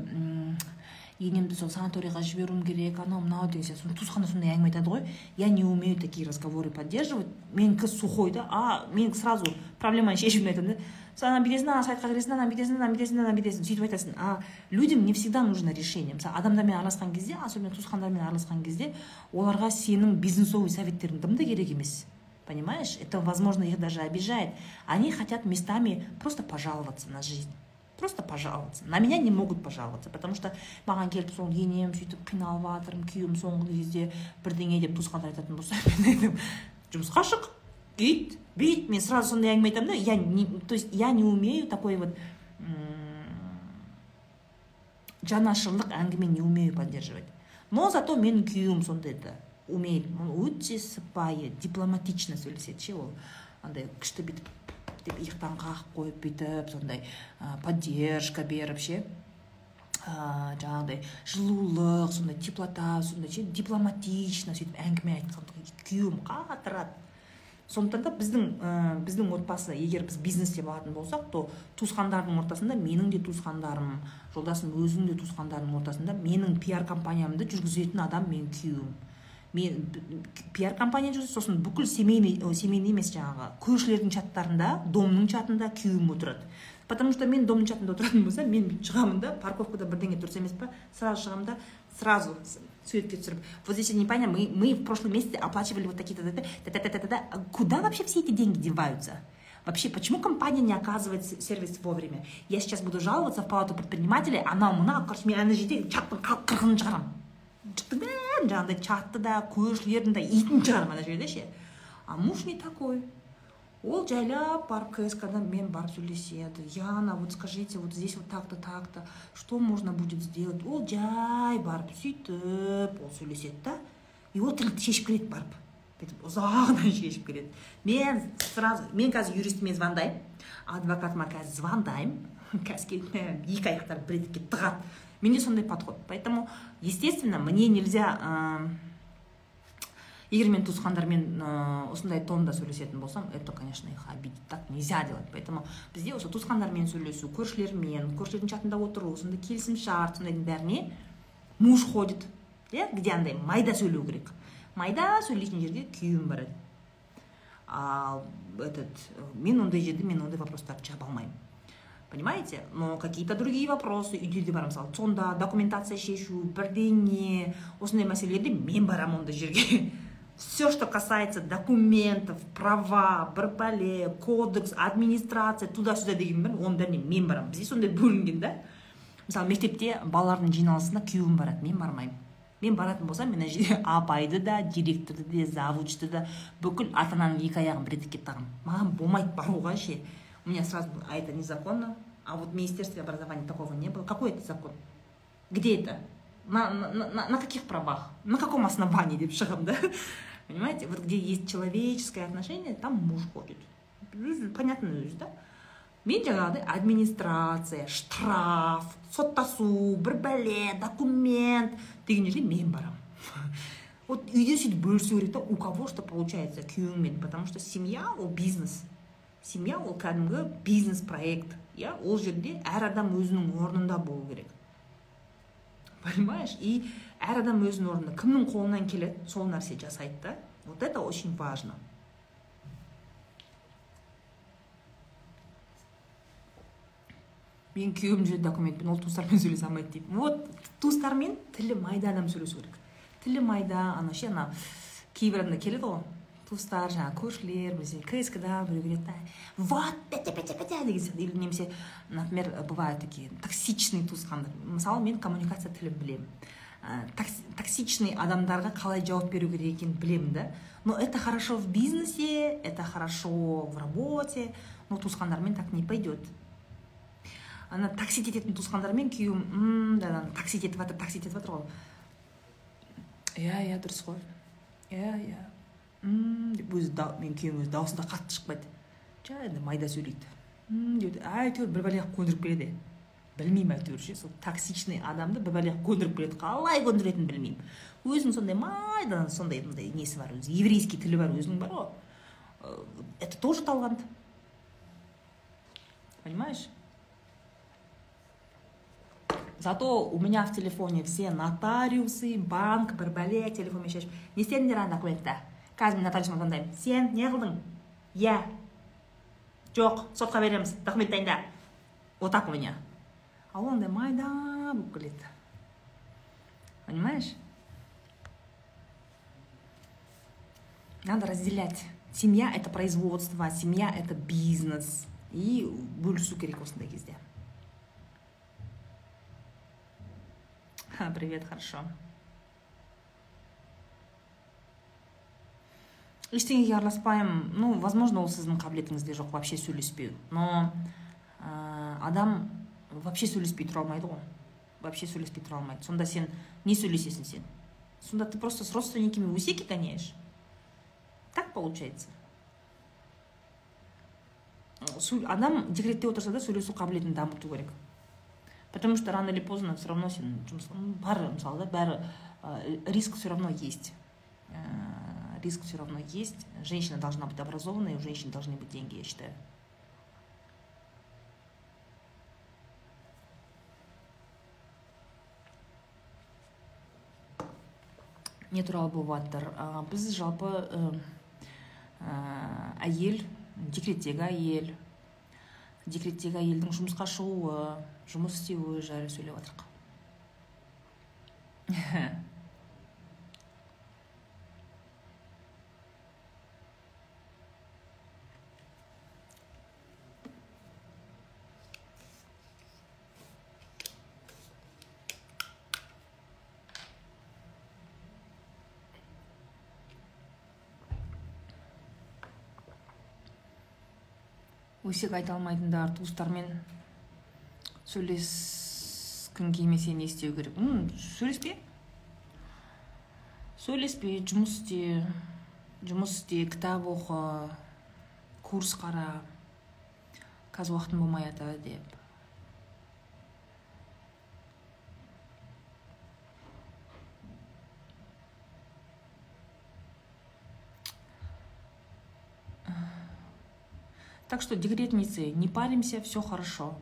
енемді сол санаторийға жіберуім керек анау мынау деген сияқты туысқандар сондай әңгіме айтады ғой. Я не умею такие разговоры поддерживать менікі сухой да а мен сразу проблеманы шешуімді айтамын да. Сен ана бүйтесің ана сайтқа кіресің ана бүйтесің ана бүйтесің ана бүйтесің сөйтіп айтасың а людям не всегда нужно решение мысалы адамдармен араласқан кезде особенно туысқандармен араласқан кезде оларға сенің бизнесовый советтерің дым да керек емес понимаешь? Это возможно их даже обижает. Они хотят местами просто пожаловаться на жизнь. Просто пожаловаться. На меня не могут пожаловаться потому что маған келіп сол енем сөйтіп қиналып жатырмын күйеуім соңғы кезде бірдеңе деп туысқандар айтатын болса мен айтамын жұмысқа шық үйт бүйт мен сразу сондай әңгіме айтамын да я не то есть я не умею такой вот жанашырлық әңгіме не умею поддерживать. Но зато менің күйеуім сондай да умеет. Өте сыпайы дипломатично сөйлеседі ше ол андай күшті бүйтіп деп иықтан қағып қойып бүйтіп сондай ә, поддержка беріп ше ә, жаңағыдай жылулық сондай теплота сондай ше дипломатично сөйтіп әңгіме айтқан күйеуім қатырады сондықтан да біздің ә, біздің отбасы егер біз бизнесте болатын болсақ то туысқандардың ортасында менің де туысқандарым жолдасым өзінің де туысқандарының ортасында менің пиар компаниямды жүргізетін адам менің күйеуім. Мен пиар компания жүргізеді сосын бүкіл семейный семейный емес жаңағы көршілердің чаттарында домның чатында күйеуім отырады. Потому что мен домның чатында отыратын болсам мен шығамын да парковкада бірдеңе дұрыс емес па сразу шығамын да сразу суретке түсіріп вот здесь не понятно мы, мы в прошлом месяце оплачивали вот такие-то та та та та та куда вообще все эти деньги деваются? Вообще, почему компания не оказывает сервис вовремя? Я сейчас буду жаловаться в палату предпринимателей, анау мынау короче мен ана жерде чаттың қырғынын шығарамын жаңағыдай чатты да көршілердің да итін шығарамын ана жерде ше а муж не такой. Ол жайлап барып кск да мен барып сөйлеседі. Яна вот скажите вот здесь вот так то так то что можно будет сделать? Ол жай барып сөйтіп ол сөйлеседі да. И ол тілді шешіп келеді барып. Бүйтіп ұзағынан шешіп келеді. Мен сразу мен қазір юристіме звондаймын. Адвокатыма қазір звондаймын. Қазір келіп екі аяқтарын бір етікке тығады. Менде сондай подход. Поэтому естественно мне нельзя егер мен туысқандармен ә, осындай тонда сөйлесетін болсам это конечно их обидит так нельзя делать. Поэтому бізде осы туысқандармен сөйлесу көршілермен көршілердің чатында отыру сондай келісімшарт сондайдың бәріне муж ходит иә где андай майда сөйлеу керек. Майда сөйлейтін жерге күйеуім барады ал этот мен ондай жерде мен ондай вопростарды жаба алмаймын. Понимаете? Но какие то другие вопросы үйде де бар мысалы сонда документация шешу бірдеңе осындай мәселелерде мен барамын ондай жерге. все что касается документов права бір пәле кодекс администрация туда сюда деген оның бәріне мен барамын бізде сондай бөлінген да мысалы мектепте балалардың жиналысына күйеуім барады мен бармаймын. Мен баратын болсам мен ана жерде апайды да директорды да завучты да бүкіл ата ананың екі аяғын бір етекке тығамын маған болмайды баруға ше. У меня сразу а это незаконно. А вот в министерстве образования такого не было. Какой это закон? Где это? На, на, на, на каких правах? На каком основании? Деп шығамын да? Понимаете? Вот где есть человеческое отношение, там муж ходит. Понятно да? Мен жаңағыдай администрация штраф соттасу бір бәле документ. Деген жерге мен барамын вот үйде сөйтіп бөлісу керек та у кого что получается күйеуіңмен потому что семья ол бизнес семья ол кәдімгі бизнес проект иә ол жерде әр адам өзінің орнында болу керек понимаешь? И әр адам өзінің орнында. Кімнің қолынан келеді сол нәрсе жасайды да. Вот это очень важно. Мен күйеуім жүреді документпен ол туыстармен сөйлесе алмайды дейді вот туыстармен тілі майда адам сөйлесу керек. Тілі майда анау ше ана кейбір адамдар келеді ғой. Туыстар жаңағы көршілер бізде кск да біреу келеді да вот деген сияқты. Или немесе например бывают такие токсичный туысқандар. Мысалы мен коммуникация тілін білемін. Ә, токсичный адамдарға қалай жауап беру керек екенін білемін да. Но это хорошо в бизнесе это хорошо в работе но туысқандармен так не пойдет ана таксит ететін туысқандармен күйеуім да таксит етіп жатыр таксит етіп жатыр ғой. Иә иә дұрыс қой. Иә иә. Деп өзі менің күйеуім өзі дауысында қатты шықпайды жай майда сөйлейді деп әйтеуір бір бәлеге көндіріп келеді білмеймін әйтеуір ше. Сол токсичный адамды бір бәлеге көндіріп келеді қалай көндіретінін білмеймін. Өзінің сондай майда сондай мындай несі бар өзі еврейский тілі бар өзінің бар ғой. Это тоже талант. Понимаешь? Зато у меня в телефоне все нотариусы банк бір бәле телефонмен шешіп не істедіңдер ана документті қазір мен нотариусыма звондаймын сен не қылдың? Иә жоқ. Сотқа береміз. Документ дайында. Вот так у меня. а он андай майда болып келеді понимаешь надо разделять семья это производство семья это бизнес и бөлісу керек осындай кезде привет хорошо ештеңеге араласпаймын ну возможно ол сіздің қабілетіңізде жоқ вообще сөйлеспеу но ә, адам вообще сөйлеспей тұра алмайды ғой. Вообще сөйлеспей тұра алмайды. Сонда сен не сөйлесесің сен? Сонда ты просто с родственниками усеки гоняешь? Так получается? Адам декретте отырса да сөйлесу қабілетін дамыту керек. Потому что рано или поздно все равно сен жұмыс бар мысалы да бәрі риск все равно есть. Риск все равно есть. Женщина должна быть образованной у женщин должны быть деньги я считаю. Не туралы болып жатыр біз жалпы әйел декреттегі әйел декреттегі әйелдің жұмысқа шығуы жұмыс істеуі жайлы сөйлеп жатырмық өсек айта алмайтындар туыстармен сөйлескің келмесе не істеу керек. Сөйлеспе. Сөйлеспе жұмыс істе жұмыс істе кітап оқы курс қара қазір уақытым болмай жатыр деп. Так что декретницы не паримся все хорошо.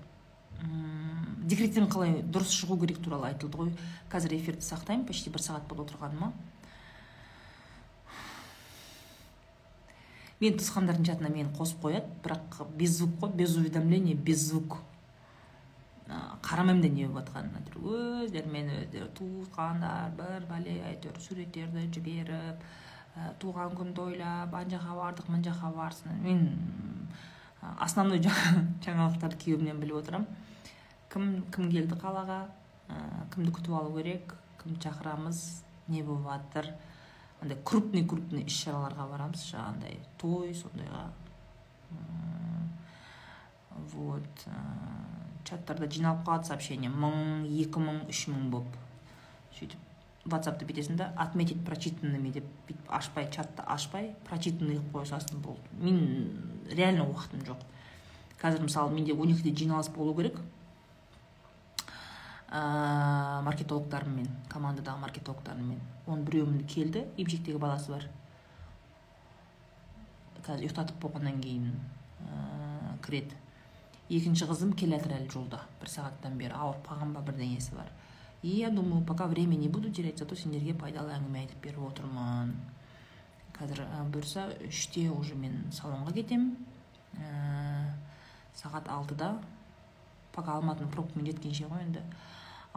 Декреттен қалай дұрыс шығу керек туралы айтылды ғой. Қазір эфирді сақтаймын почти бір сағат болды отырғаныма. Мен туысқандардың чатына мені қосып қояды бірақ без звук қой без уведомления без звук. Қарамаймын да не болып жатқанын өздерімен өздері туысқандар бір бәле әйтеуір суреттерді жіберіп туған күн тойлап ана жаққа бардық мына жаққа барсын. Мен основной жаңалықтарды күйеуімнен біліп отырамын кім кім келді қалаға ә, кімді күтіп алу керек кімді шақырамыз не болып жатыр андай крупный крупный іс шараларға барамыз жаңағындай той сондайға. Вот ә, чаттарда жиналып қалады сообщение мың екі мың үш мың болып сөйтіп ватсапты бүйтесің да отметить прочитанными деп бүйтіп ашпай чатты ашпай прочитанный қылып қоя саласың болды. Мен реально уақытым жоқ. Қазір мысалы менде он екіде жиналыс болу керек. Ә, маркетологтарыммен командадағы маркетологтарыммен. Оның біреуінің келді емшектегі баласы бар. Қазір ұйықтатып болғаннан кейін ә, кіреді. Екінші қызым келе жатыр әлі жолда бір сағаттан бері. Ауырып қалған ба бірдеңесі бар. И я думаю пока время не буду терять зато сендерге пайдалы әңгіме айтып беріп отырмын. Қазір бұйырса үште уже мен салонға кетемін. Ә, сағат алтыда пока алматының пробкамен жеткенше ғой енді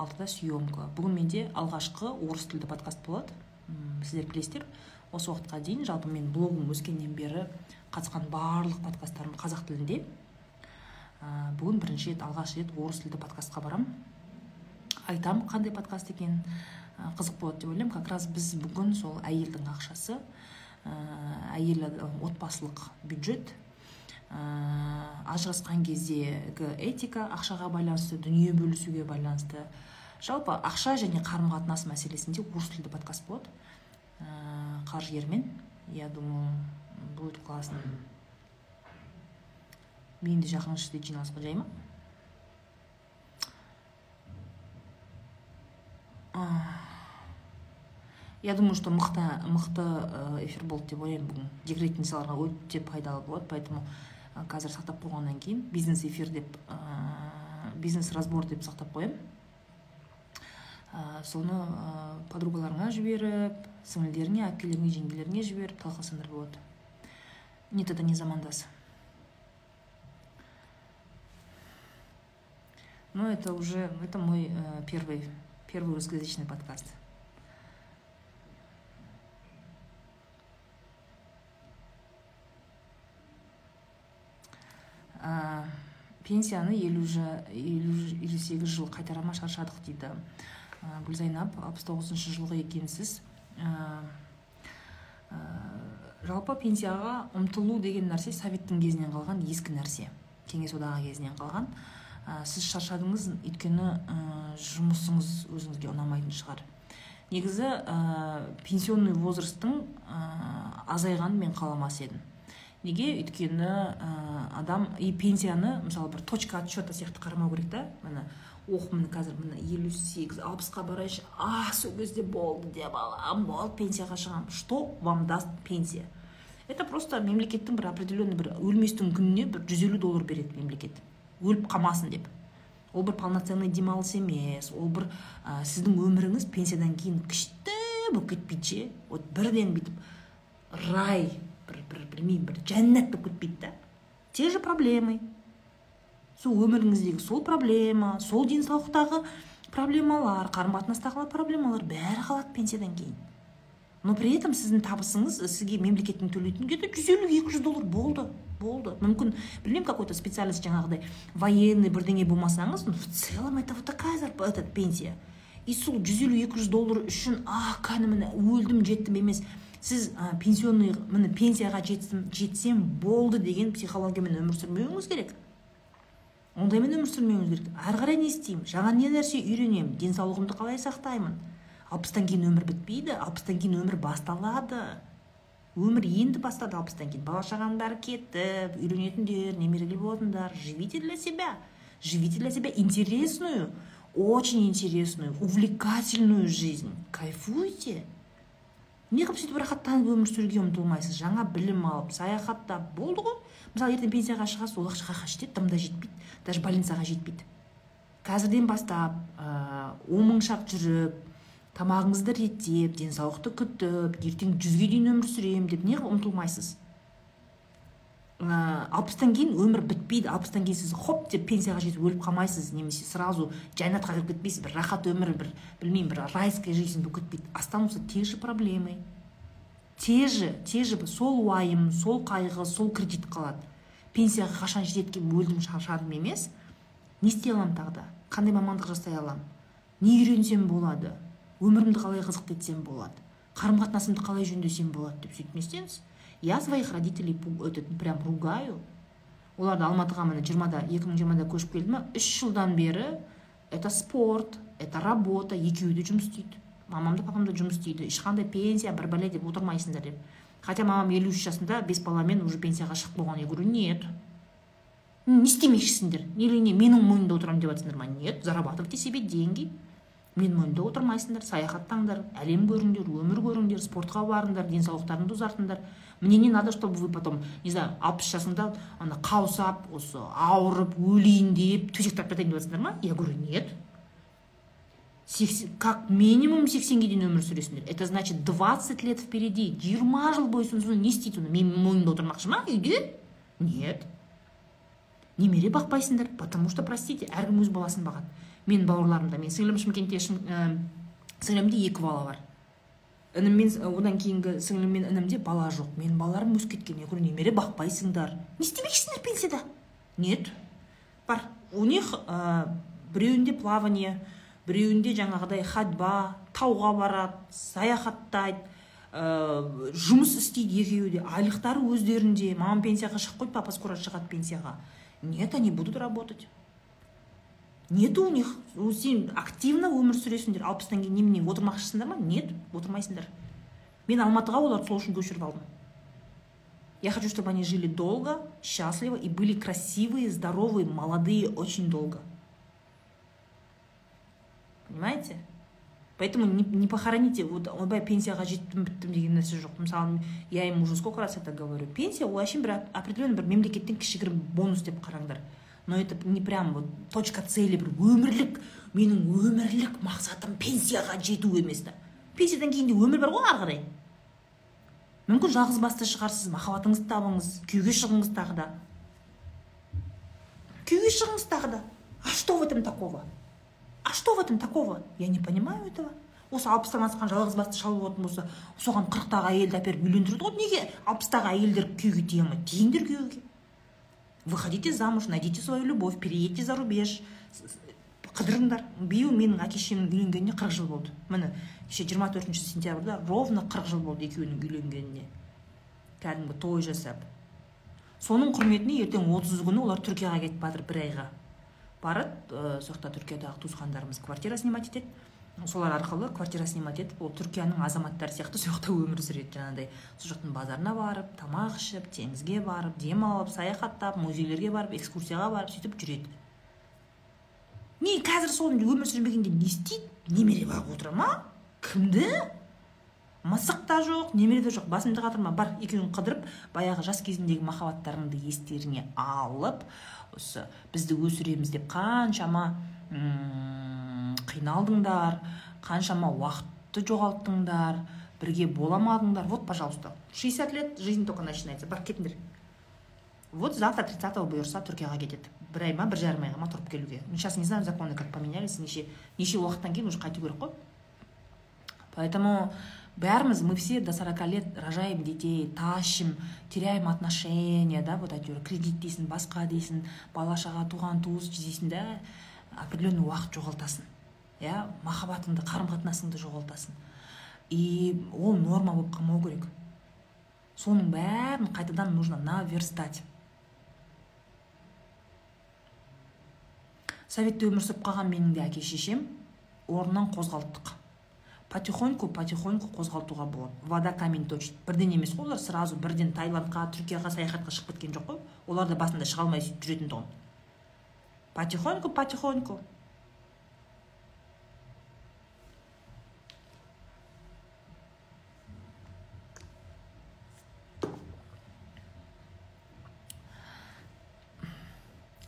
алтыда съемка. Бүгін менде алғашқы орыс тілді подкаст болады. Сіздер білесіздер осы уақытқа дейін жалпы мен блогым өскеннен бері қатысқан барлық подкасттарым қазақ тілінде. Ә, бүгін бірінші рет алғаш рет орыс тілді подкастқа барамын айтамын қандай подкаст екенін. Қызық болады деп ойлаймын. Как раз біз бүгін сол әйелдің ақшасы әйел отбасылық бюджет. Ә, ажырасқан кездегі этика ақшаға байланысты дүние бөлісуге байланысты. Жалпы ақша және қарым қатынас мәселесінде орыс тілді подкаст болады. Ә, қаржыгермен я думаю будет классно. Мен де жақын шілде жиналысқа жай ма я думаю что мықты мықты эфир болды деп ойлаймын бүгін. Декретницаларға өте пайдалы болады поэтому қазір сақтап қойғаннан кейін бизнес эфир деп ә, бизнес разбор деп сақтап қоямын ә, соны ә, подругаларыңа жіберіп сіңілдеріңе әпкелеріңе жеңгелеріңе жіберіп талқыласаңдар болады. Нет это не замандас но это уже это мой э, первый первый русскоязычный подкаст. Ә, пенсияны елу сегіз жыл қайтара ма шаршадық дейді. Ә, гүлзайнап алпыс тоғызыншы жылғы екенсіз. Ә, ә, жалпы пенсияға ұмтылу деген нәрсе советтің кезінен қалған ескі нәрсе кеңес одағы кезінен қалған. Ә, сіз шаршадыңыз өйткені ә, жұмысыңыз өзіңізге ұнамайтын шығар. Негізі ә, пенсионный возрасттың ә, азайғанын мен қаламас едім. Неге өйткені ә, адам и пенсияны мысалы бір точка отсчета сияқты қарамау керек та. Міне ох міне қазір міне елу сегіз алпысқа барайыншы а сол кезде болды деп балам болды пенсияға шығамын. Что вам даст пенсия? Это просто мемлекеттің бір определенный бір өлместің күніне бір жүз елу доллар береді мемлекет. Өліп қалмасын деп. Ол бір полноценный демалыс емес ол бір ә, сіздің өміріңіз пенсиядан кейін күшті болып кетпейді ше. Вот бірден бүйтіп рай. Бір бір білмеймін бір жәннат болып кетпейді да те же проблемы сол өміріңіздегі сол проблема сол денсаулықтағы проблемалар қарым қатынастағы проблемалар бәрі қалады пенсиядан кейін но при этом сіздің табысыңыз сізге мемлекеттің төлейтін где то жүз елу екі жүз доллар болды болды мүмкін білмеймін какой то специальность жаңағыдай военный бірдеңе болмасаңыз но в целом это вот такая зарплата пенсия и сол жүз елу екі жүз доллар үшін а кәдімгі өлдім жеттім емес сіз ә, пенсионный міне пенсияға жетсем, жетсем болды деген психологиямен өмір сүрмеуіңіз керек. Ондаймен өмір сүрмеуіңіз керек. Әрі қарай не істеймін? Жаңа не нәрсе үйренемін? Денсаулығымды қалай сақтаймын? Алпыстан кейін өмір бітпейді алпыстан кейін өмір басталады. Өмір енді бастады алпыстан кейін. Бала шағаның бәрі кетті үйленетіндер немерелер болатындар. Живите для себя. Живите для себя интересную очень интересную увлекательную жизнь. Кайфуйте. Неғып сөйтіп рахаттанып өмір сүруге ұмтылмайсыз. Жаңа білім алып саяхаттап болды ғой. Мысалы ертең пенсияға шығасыз ол ақша қай жетеді дым да жетпейді. Даже больницаға жетпейді. Қазірден бастап ыыы он жүріп тамағыңызды реттеп денсаулықты күтіп ертең жүзге дейін өмір сүремін деп неғып ұмтылмайсыз? Ыыы алпыстан кейін өмір бітпейді алпыстан кейін сіз хоп деп пенсияға жетіп өліп қалмайсыз немесе сразу жәннатқа кіріп кетпейсіз бір рахат өмір бір білмеймін бір райская жизнь болып кетпейді. Останутся те же проблемы. Те же те же сол уайым сол қайғы сол кредит қалады. Пенсияға қашан жетеді екен өлдім шаршадым емес. Не істей аламын тағы да? Қандай мамандық жасай аламын? Не үйренсем болады? Өмірімді қалай қызықтетсем болады? Қарым қатынасымды қалай жөндесем болады деп сөйтіп не істеңіз? Я своих родителей этот прям ругаю. Оларды алматыға міне жиырмада екі мың жиырмада көшіп келді ма үш жылдан бері это спорт это работа екеуі де жұмыс істейді. Мамам да папам да жұмыс істейді. Ешқандай пенсия бір бәле деп отырмайсыңдар деп. Хотя мамам елу үш жасында бес баламен уже пенсияға шығып болған я говорю нет не істемекшісіңдер или не менің мойнымда отырамын деп жатсыңдар ма? Нет зарабатывайте себе деньги менің мойнымда отырмайсыңдар саяхаттаңдар әлем көріңдер өмір көріңдер спортқа барыңдар денсаулықтарыңды ұзартыңдар мне не надо чтобы вы потом не знаю алпыс жасыңда ана қаусап осы ауырып өлейін деп төсек тартып жатайын деп жатсыңдар ма? Я говорю нет. Как минимум сексенге дейін өмір сүресіңдер. Это значит 20 лет впереди. Жиырма жыл бойы сонда не істейді оны. Менің мойнымда отырмақшы ма? Үйде? Нет. Немере бақпайсыңдар потому что простите әркім өз баласын бағады. Менің бауырларымда менің сіңлім шымкентте ә, сіңлімде екі бала бар. Ініммен одан кейінгі сіңлім мен інімде бала жоқ. Менің балаларым өсіп кеткен я говорю немере бақпайсыңдар не істемекшісіңдер пенсияда нет бар. У них ә, біреуінде плавание біреуінде жаңағыдай ходьба тауға барады саяхаттайды ә, жұмыс істейді екеуі де. Айлықтары өздерінде. Мамам пенсияға шығып қойды папа скоро шығады пенсияға. Нет они будут работать. Нету у них. Сен активно өмір сүресіңдер. Алпыстан кейін немене отырмақшысыңдар ма? Нет отырмайсыңдар. Мен алматыға оларды сол үшін көшіріп алдым. Я хочу чтобы они жили долго счастливо и были красивые здоровые молодые очень долго. Понимаете? Поэтому не, не похороните. Вот ойбай пенсияға жеттім біттім деген нәрсе жоқ. Мысалы я им уже сколько раз это говорю. Пенсия ол әшейін бір определенный бір мемлекеттен кішігірім бонус деп қараңдар. Но это не прям вот точка цели бір өмірлік менің өмірлік мақсатым пенсияға жету емес та. Пенсиядан кейін де өмір бар ғой ары қарай мүмкін жалғыз басты шығарсыз махаббатыңызды табыңыз күйеуге шығыңыз тағы да. Күйеуге шығыңыз тағы да. А что в этом такого? А что в этом такого? Я не понимаю этого. Осы алпыстан асқан жалғыз басты шал болатын болса соған қырықтағы әйелді әперіп үйлендіреді. Ғой неге алпыстағы әйелдер күйеуге тие алмайды тиіңдер күйеуге. Выходите замуж найдите свою любовь переедьте за рубеж. Қыдырыңдар. Биыл менің әке шешемнің үйленгеніне қырық жыл болды. Міне кеше жиырма төртінші сентябрьда ровно қырық жыл болды екеуінің үйленгеніне. Кәдімгі той жасап. Соның құрметіне ертең отыз күні олар түркияға кетіп жатыр бір айға. Барады ә, сол жақта түркиядағы туысқандарымыз квартира снимать етеді. Солар арқылы квартира снимать етіп ол түркияның азаматтары сияқты сол жақта өмір сүреді жаңағыдай сол жақтың базарына барып тамақ ішіп теңізге барып демалып саяхаттап музейлерге барып экскурсияға барып сөйтіп жүреді. Не қазір соны өмір сүрмегенде не істейді немере бағып отыра ма? Кімді? Мысық та жоқ немере де жоқ басымды қатырма бар екеуін қыдырып баяғы жас кезіндегі махаббаттарыңды естеріңе алып осы бізді өсіреміз деп қаншама қиналдыңдар қаншама уақытты жоғалттыңдар бірге бола алмадыңдар вот пожалуйста 60 лет жизнь только начинается. Бар кетіңдер. Вот завтра тридцатого бұйырса түркияға кетеді. Бір ай ма бір жарым айға ма тұрып келуге. Сейчас не знаю законы как поменялись неше неше уақыттан кейін уже қайту керек қой. Поэтому бәріміз мы все до 40 лет рожаем детей тащим теряем отношения да вот әйтеуір кредит дейсің басқа дейсің бала шаға туған туыс дейсің да определенный уақыт жоғалтасың. Иә махаббатыңды қарым қатынасыңды жоғалтасың. И ол норма болып қалмау керек. Соның бәрін қайтадан нужно наверстать. Советте өмір сүріп қалған менің де әке шешем орнынан қозғалттық. Потихоньку потихоньку қозғалтуға болады. Вода камень точит. Бірден емес қой олар сразу бірден таиландқа түркияға саяхатқа шығып кеткен жоқ қой. Олар да басында шыға алмай сөйтіп жүретін тұғын. Потихоньку потихоньку.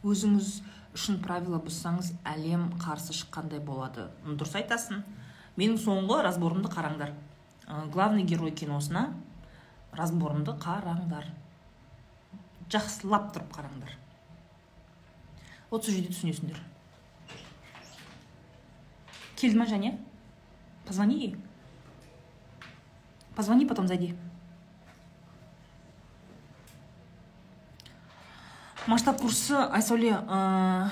Өзіңіз үшін правила бұзсаңыз әлем қарсы шыққандай болады. Дұрыс айтасың. Менің соңғы разборымды қараңдар. Главный герой киносына разборымды қараңдар. Жақсылап тұрып қараңдар. Вот сол жерде түсінесіңдер. Келді ма және позвони ей. Позвони потом зайди. Масштаб курсы айсәуле ә,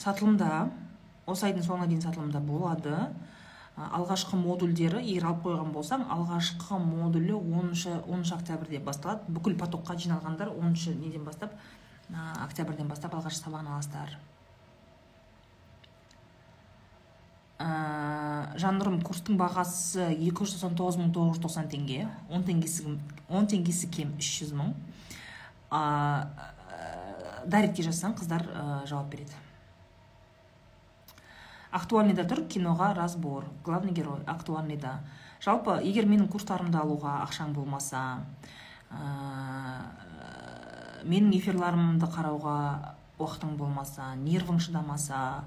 сатылымда осы айдың соңына дейін сатылымда болады. Алғашқы модульдері егер алып қойған болсаң алғашқы модулі 10 10 октябрьде басталады. Бүкіл потокқа жиналғандар 10 неден бастап ә, октябрьден бастап алғашқы сабағын аласыздар. Ә, жаннұрым курстың бағасы екі жүз тоқсан тоғыз мың тоғыз жүз тоқсан теңге. Он теңгесі он теңгесі кем үш жүз мың. Дайректке жазсаң қыздар ә, жауап береді. Актуальныйда тұр киноға разбор главный герой актуальныйда. Жалпы егер менің курстарымды алуға ақшаң болмаса ә, менің эфирларымды қарауға уақытың болмаса нервың шыдамаса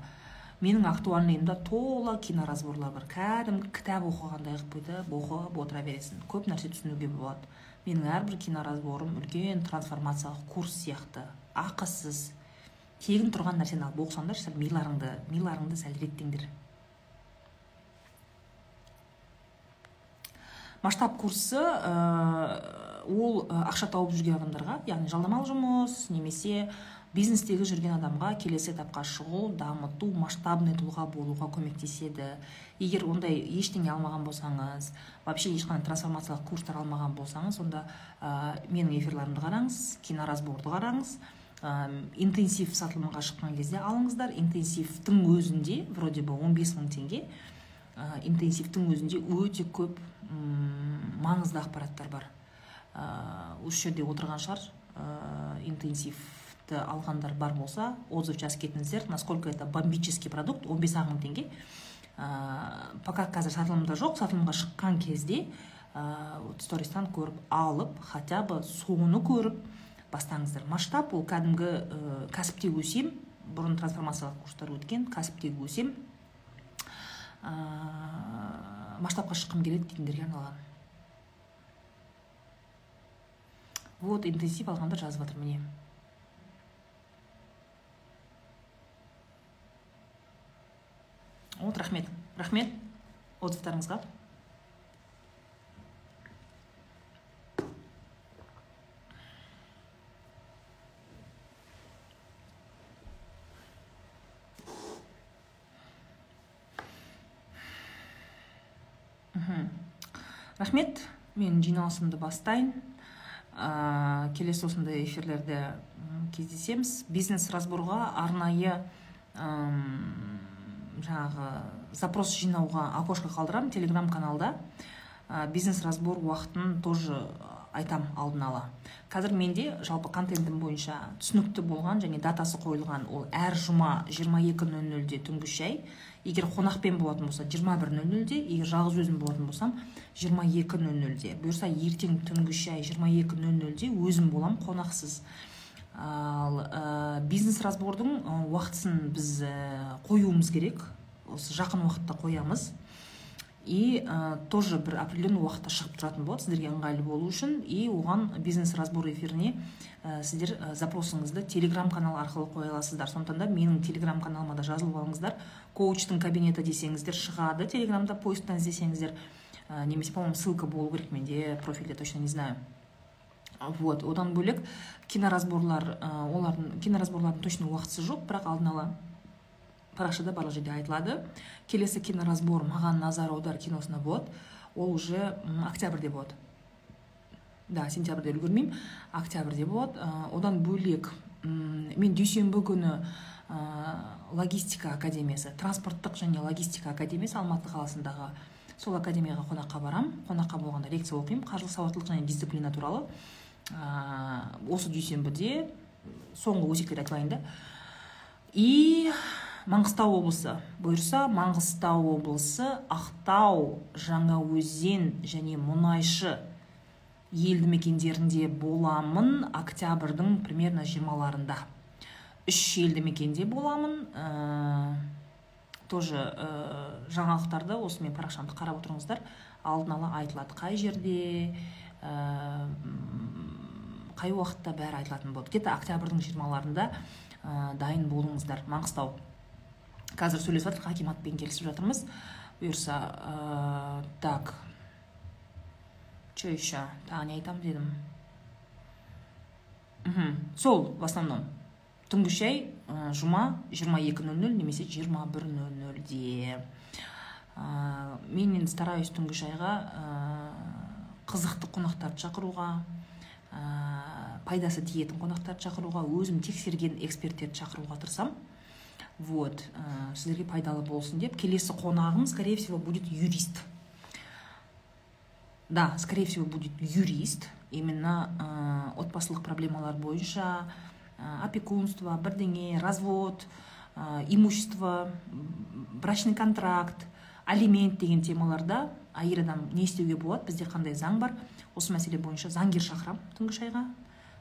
менің актуальныйымда тола киноразборлар бар. Кәдімгі кітап оқығандай қылып бүйтіп оқып отыра бересің. Көп нәрсе түсінуге болады. Менің әрбір киноразборым үлкен трансформациялық курс сияқты. Ақысыз. Тегін тұрған нәрсені алып оқысаңдар сәл миларыңды миларыңды сәл реттеңдер масштаб курсы ә, ол ә, ақша тауып жүрген адамдарға яғни жалдамалы жұмыс немесе бизнестегі жүрген адамға келесі этапқа шығу дамыту масштабный тұлға болуға көмектеседі. Егер ондай ештеңе алмаған болсаңыз вообще ешқандай трансформациялық курстар алмаған болсаңыз онда ә, менің эфирларымды қараңыз киноразборды қараңыз ә, интенсив сатылымға шыққан кезде алыңыздар. Интенсивтің өзінде вроде бы 15 мың теңге. Ә, интенсивтің өзінде өте көп маңызды ақпараттар бар. Ә, осы жерде отырған шығар. Ә, интенсивті алғандар бар болса отзыв жазып кетіңіздер. Насколько это бомбический продукт 15 ақ мың теңге. Ә, пока қазір сатылымда жоқ. Сатылымға шыққан кезде ә, стористан көріп алып хотя бы соны көріп бастаңыздар. Масштаб ол кәдімгі ә, кәсіпте өсем бұрын трансформациялық курстар өткен кәсіпте өсем ә, масштабқа шыққым келеді дейтіндерге арналған. Вот интенсив алғандар жазып жатыр міне. Вот рахмет. Рахмет. Отзывтарыңызға. Рахмет. Мен жиналысымды бастайын. Ә, келесі осындай эфирлерде кездесеміз. Бизнес разборға арнайы жаңағы запрос жинауға окошко қалдырамын телеграм каналда. Бизнес разбор уақытын тоже айтам алдын ала. Қазір менде жалпы контентім бойынша түсінікті болған және датасы қойылған ол әр жұма 22.00-де түнгі шай. Егер қонақпен болатын болса 21.00-де егер жалғыз өзім болатын болсам 22.00-де бұйырса ертең түнгі шай 22.00-де өзім болам қонақсыз. Ал ә, бизнес разбордың уақытысын біз ә, қоюымыз керек. Осы жақын уақытта қоямыз. И ә, тоже бір определенный уақытта шығып тұратын болады сіздерге ыңғайлы болу үшін. И оған бизнес разбор эфиріне ә, сіздер ә, запросыңызды телеграм канал арқылы қоя аласыздар. Сондықтан да менің телеграм каналыма да жазылып алыңыздар. Коучтың кабинеті десеңіздер шығады телеграмда поисктан іздесеңіздер. Ә, немесе по моему ссылка болу керек менде профильде точно не знаю. Вот одан бөлек киноразборлар ә, олардың киноразборлардың точно уақытысы жоқ бірақ алдын ала парақшада барлық жерде айтылады. Келесі киноразбор маған назар аудар киносына болады. Ол уже октябрьде болады. Да сентябрьде үлгермеймін. Октябрьде болады. Одан бөлек мен дүйсенбі күні логистика академиясы транспорттық және логистика академиясы алматы қаласындағы сол академияға қонаққа барам. Қонаққа болғанда лекция оқимын. Қаржылық сауаттылық және дисциплина туралы. Осы дүйсенбіде соңғы өзектерді айтып алайын да. И маңғыстау облысы бұйырса маңғыстау облысы ақтау жаңаөзен және мұнайшы елді мекендерінде боламын октябрьдің примерно жиырмаларында. Үш елді мекенде боламын ә, тоже ә, жаңалықтарды осы менің парақшамды қарап отырыңыздар. Алдын ала айтылады қай жерде ә, қай уақытта бәрі айтылатын болады. Где то октябрьдің жиырмаларында ә, дайын болыңыздар. Маңғыстау. Қазір сөйлесіп жатырмық акиматпен келісіп жатырмыз. Бұйырса ә, так че еще тағы не айтамын дедім. Мхм сол в основном. Түнгі шай ә, жұма 22.00 немесе 21.00-де ә, мен енді стараюсь түнгі шайға ә, қызықты қонақтарды шақыруға ә, пайдасы тиетін қонақтарды шақыруға өзім тексерген эксперттерді шақыруға тырысамын. Вот ә, сіздерге пайдалы болсын деп. Келесі қонағым скорее всего будет юрист. Да скорее всего будет юрист. Именно ә, отбасылық проблемалар бойынша ә, опекунство бірдеңе развод ә, имущество брачный контракт алимент деген темаларда әйел адам не істеуге болады. Бізде қандай заң бар? Осы мәселе бойынша заңгер шақырамын түнгі шайға.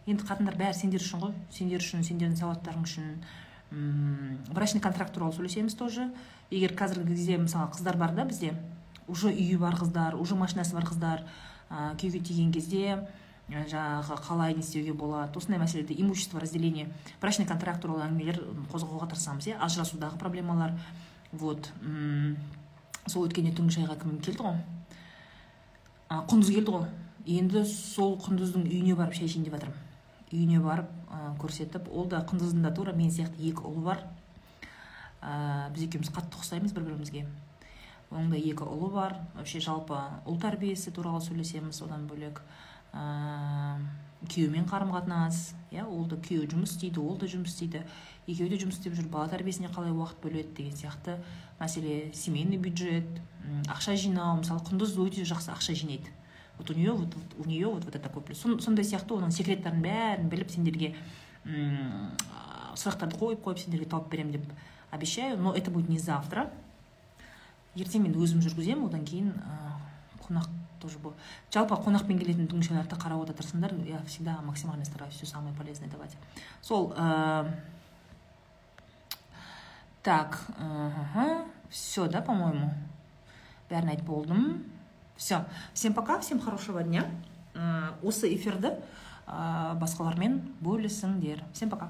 Енді қатындар бәрі сендер үшін ғой. Сендер үшін сендердің сауаттарың үшін брачный контракт туралы сөйлесеміз тоже. Егер қазіргі кезде мысалы қыздар бар да бізде уже үйі бар қыздар уже машинасы бар қыздар ә, күйеуге тиген кезде жаңағы қалай не істеуге болады осындай мәселеде имущество разделение брачный контракт туралы әңгімелер қозғауға тырысамыз иә ажырасудағы проблемалар. Вот сол өткенде түнгі шайға кім келді ғой? А, құндыз келді ғой. Енді сол құндыздың үйіне барып шай ішейін деп жатырмын. Үйіне барып ә, көрсетіп ол да құндыздың да тура мен сияқты екі ұлы бар. Ә, біз екеуміз қатты ұқсаймыз бір бірімізге оның да екі ұлы бар. Вообще жалпы ұл тәрбиесі туралы сөйлесеміз одан бөлек. Ә, күйеуімен қарым қатынас иә ол да күйеуі жұмыс істейді ол да жұмыс істейді. Екеуі де жұмыс істеп жүр бала тәрбиесіне қалай уақыт бөледі деген сияқты мәселе. Семейный бюджет ақша жинау мысалы құндыз өте жақсы ақша жинайды. Вот у нее вот, вот у нее вот, вот это плюс. Сондай сияқты оның секреттерін бәрін біліп сендерге сұрақтарды қойып қойып сендерге тауып беремін деп обещаю но это будет не завтра. Ертең мен өзім жүргіземін одан кейін қонақ тоже бұл жалпы қонақпен келетін дүңшелерді қарап отыра я всегда максимально стараюсь все самое полезное давать. Сол ә... так все да по моему бәрін айтып болдым все всем пока всем хорошего дня. Осы эфирді ә, басқалармен бөлісіңдер всем пока.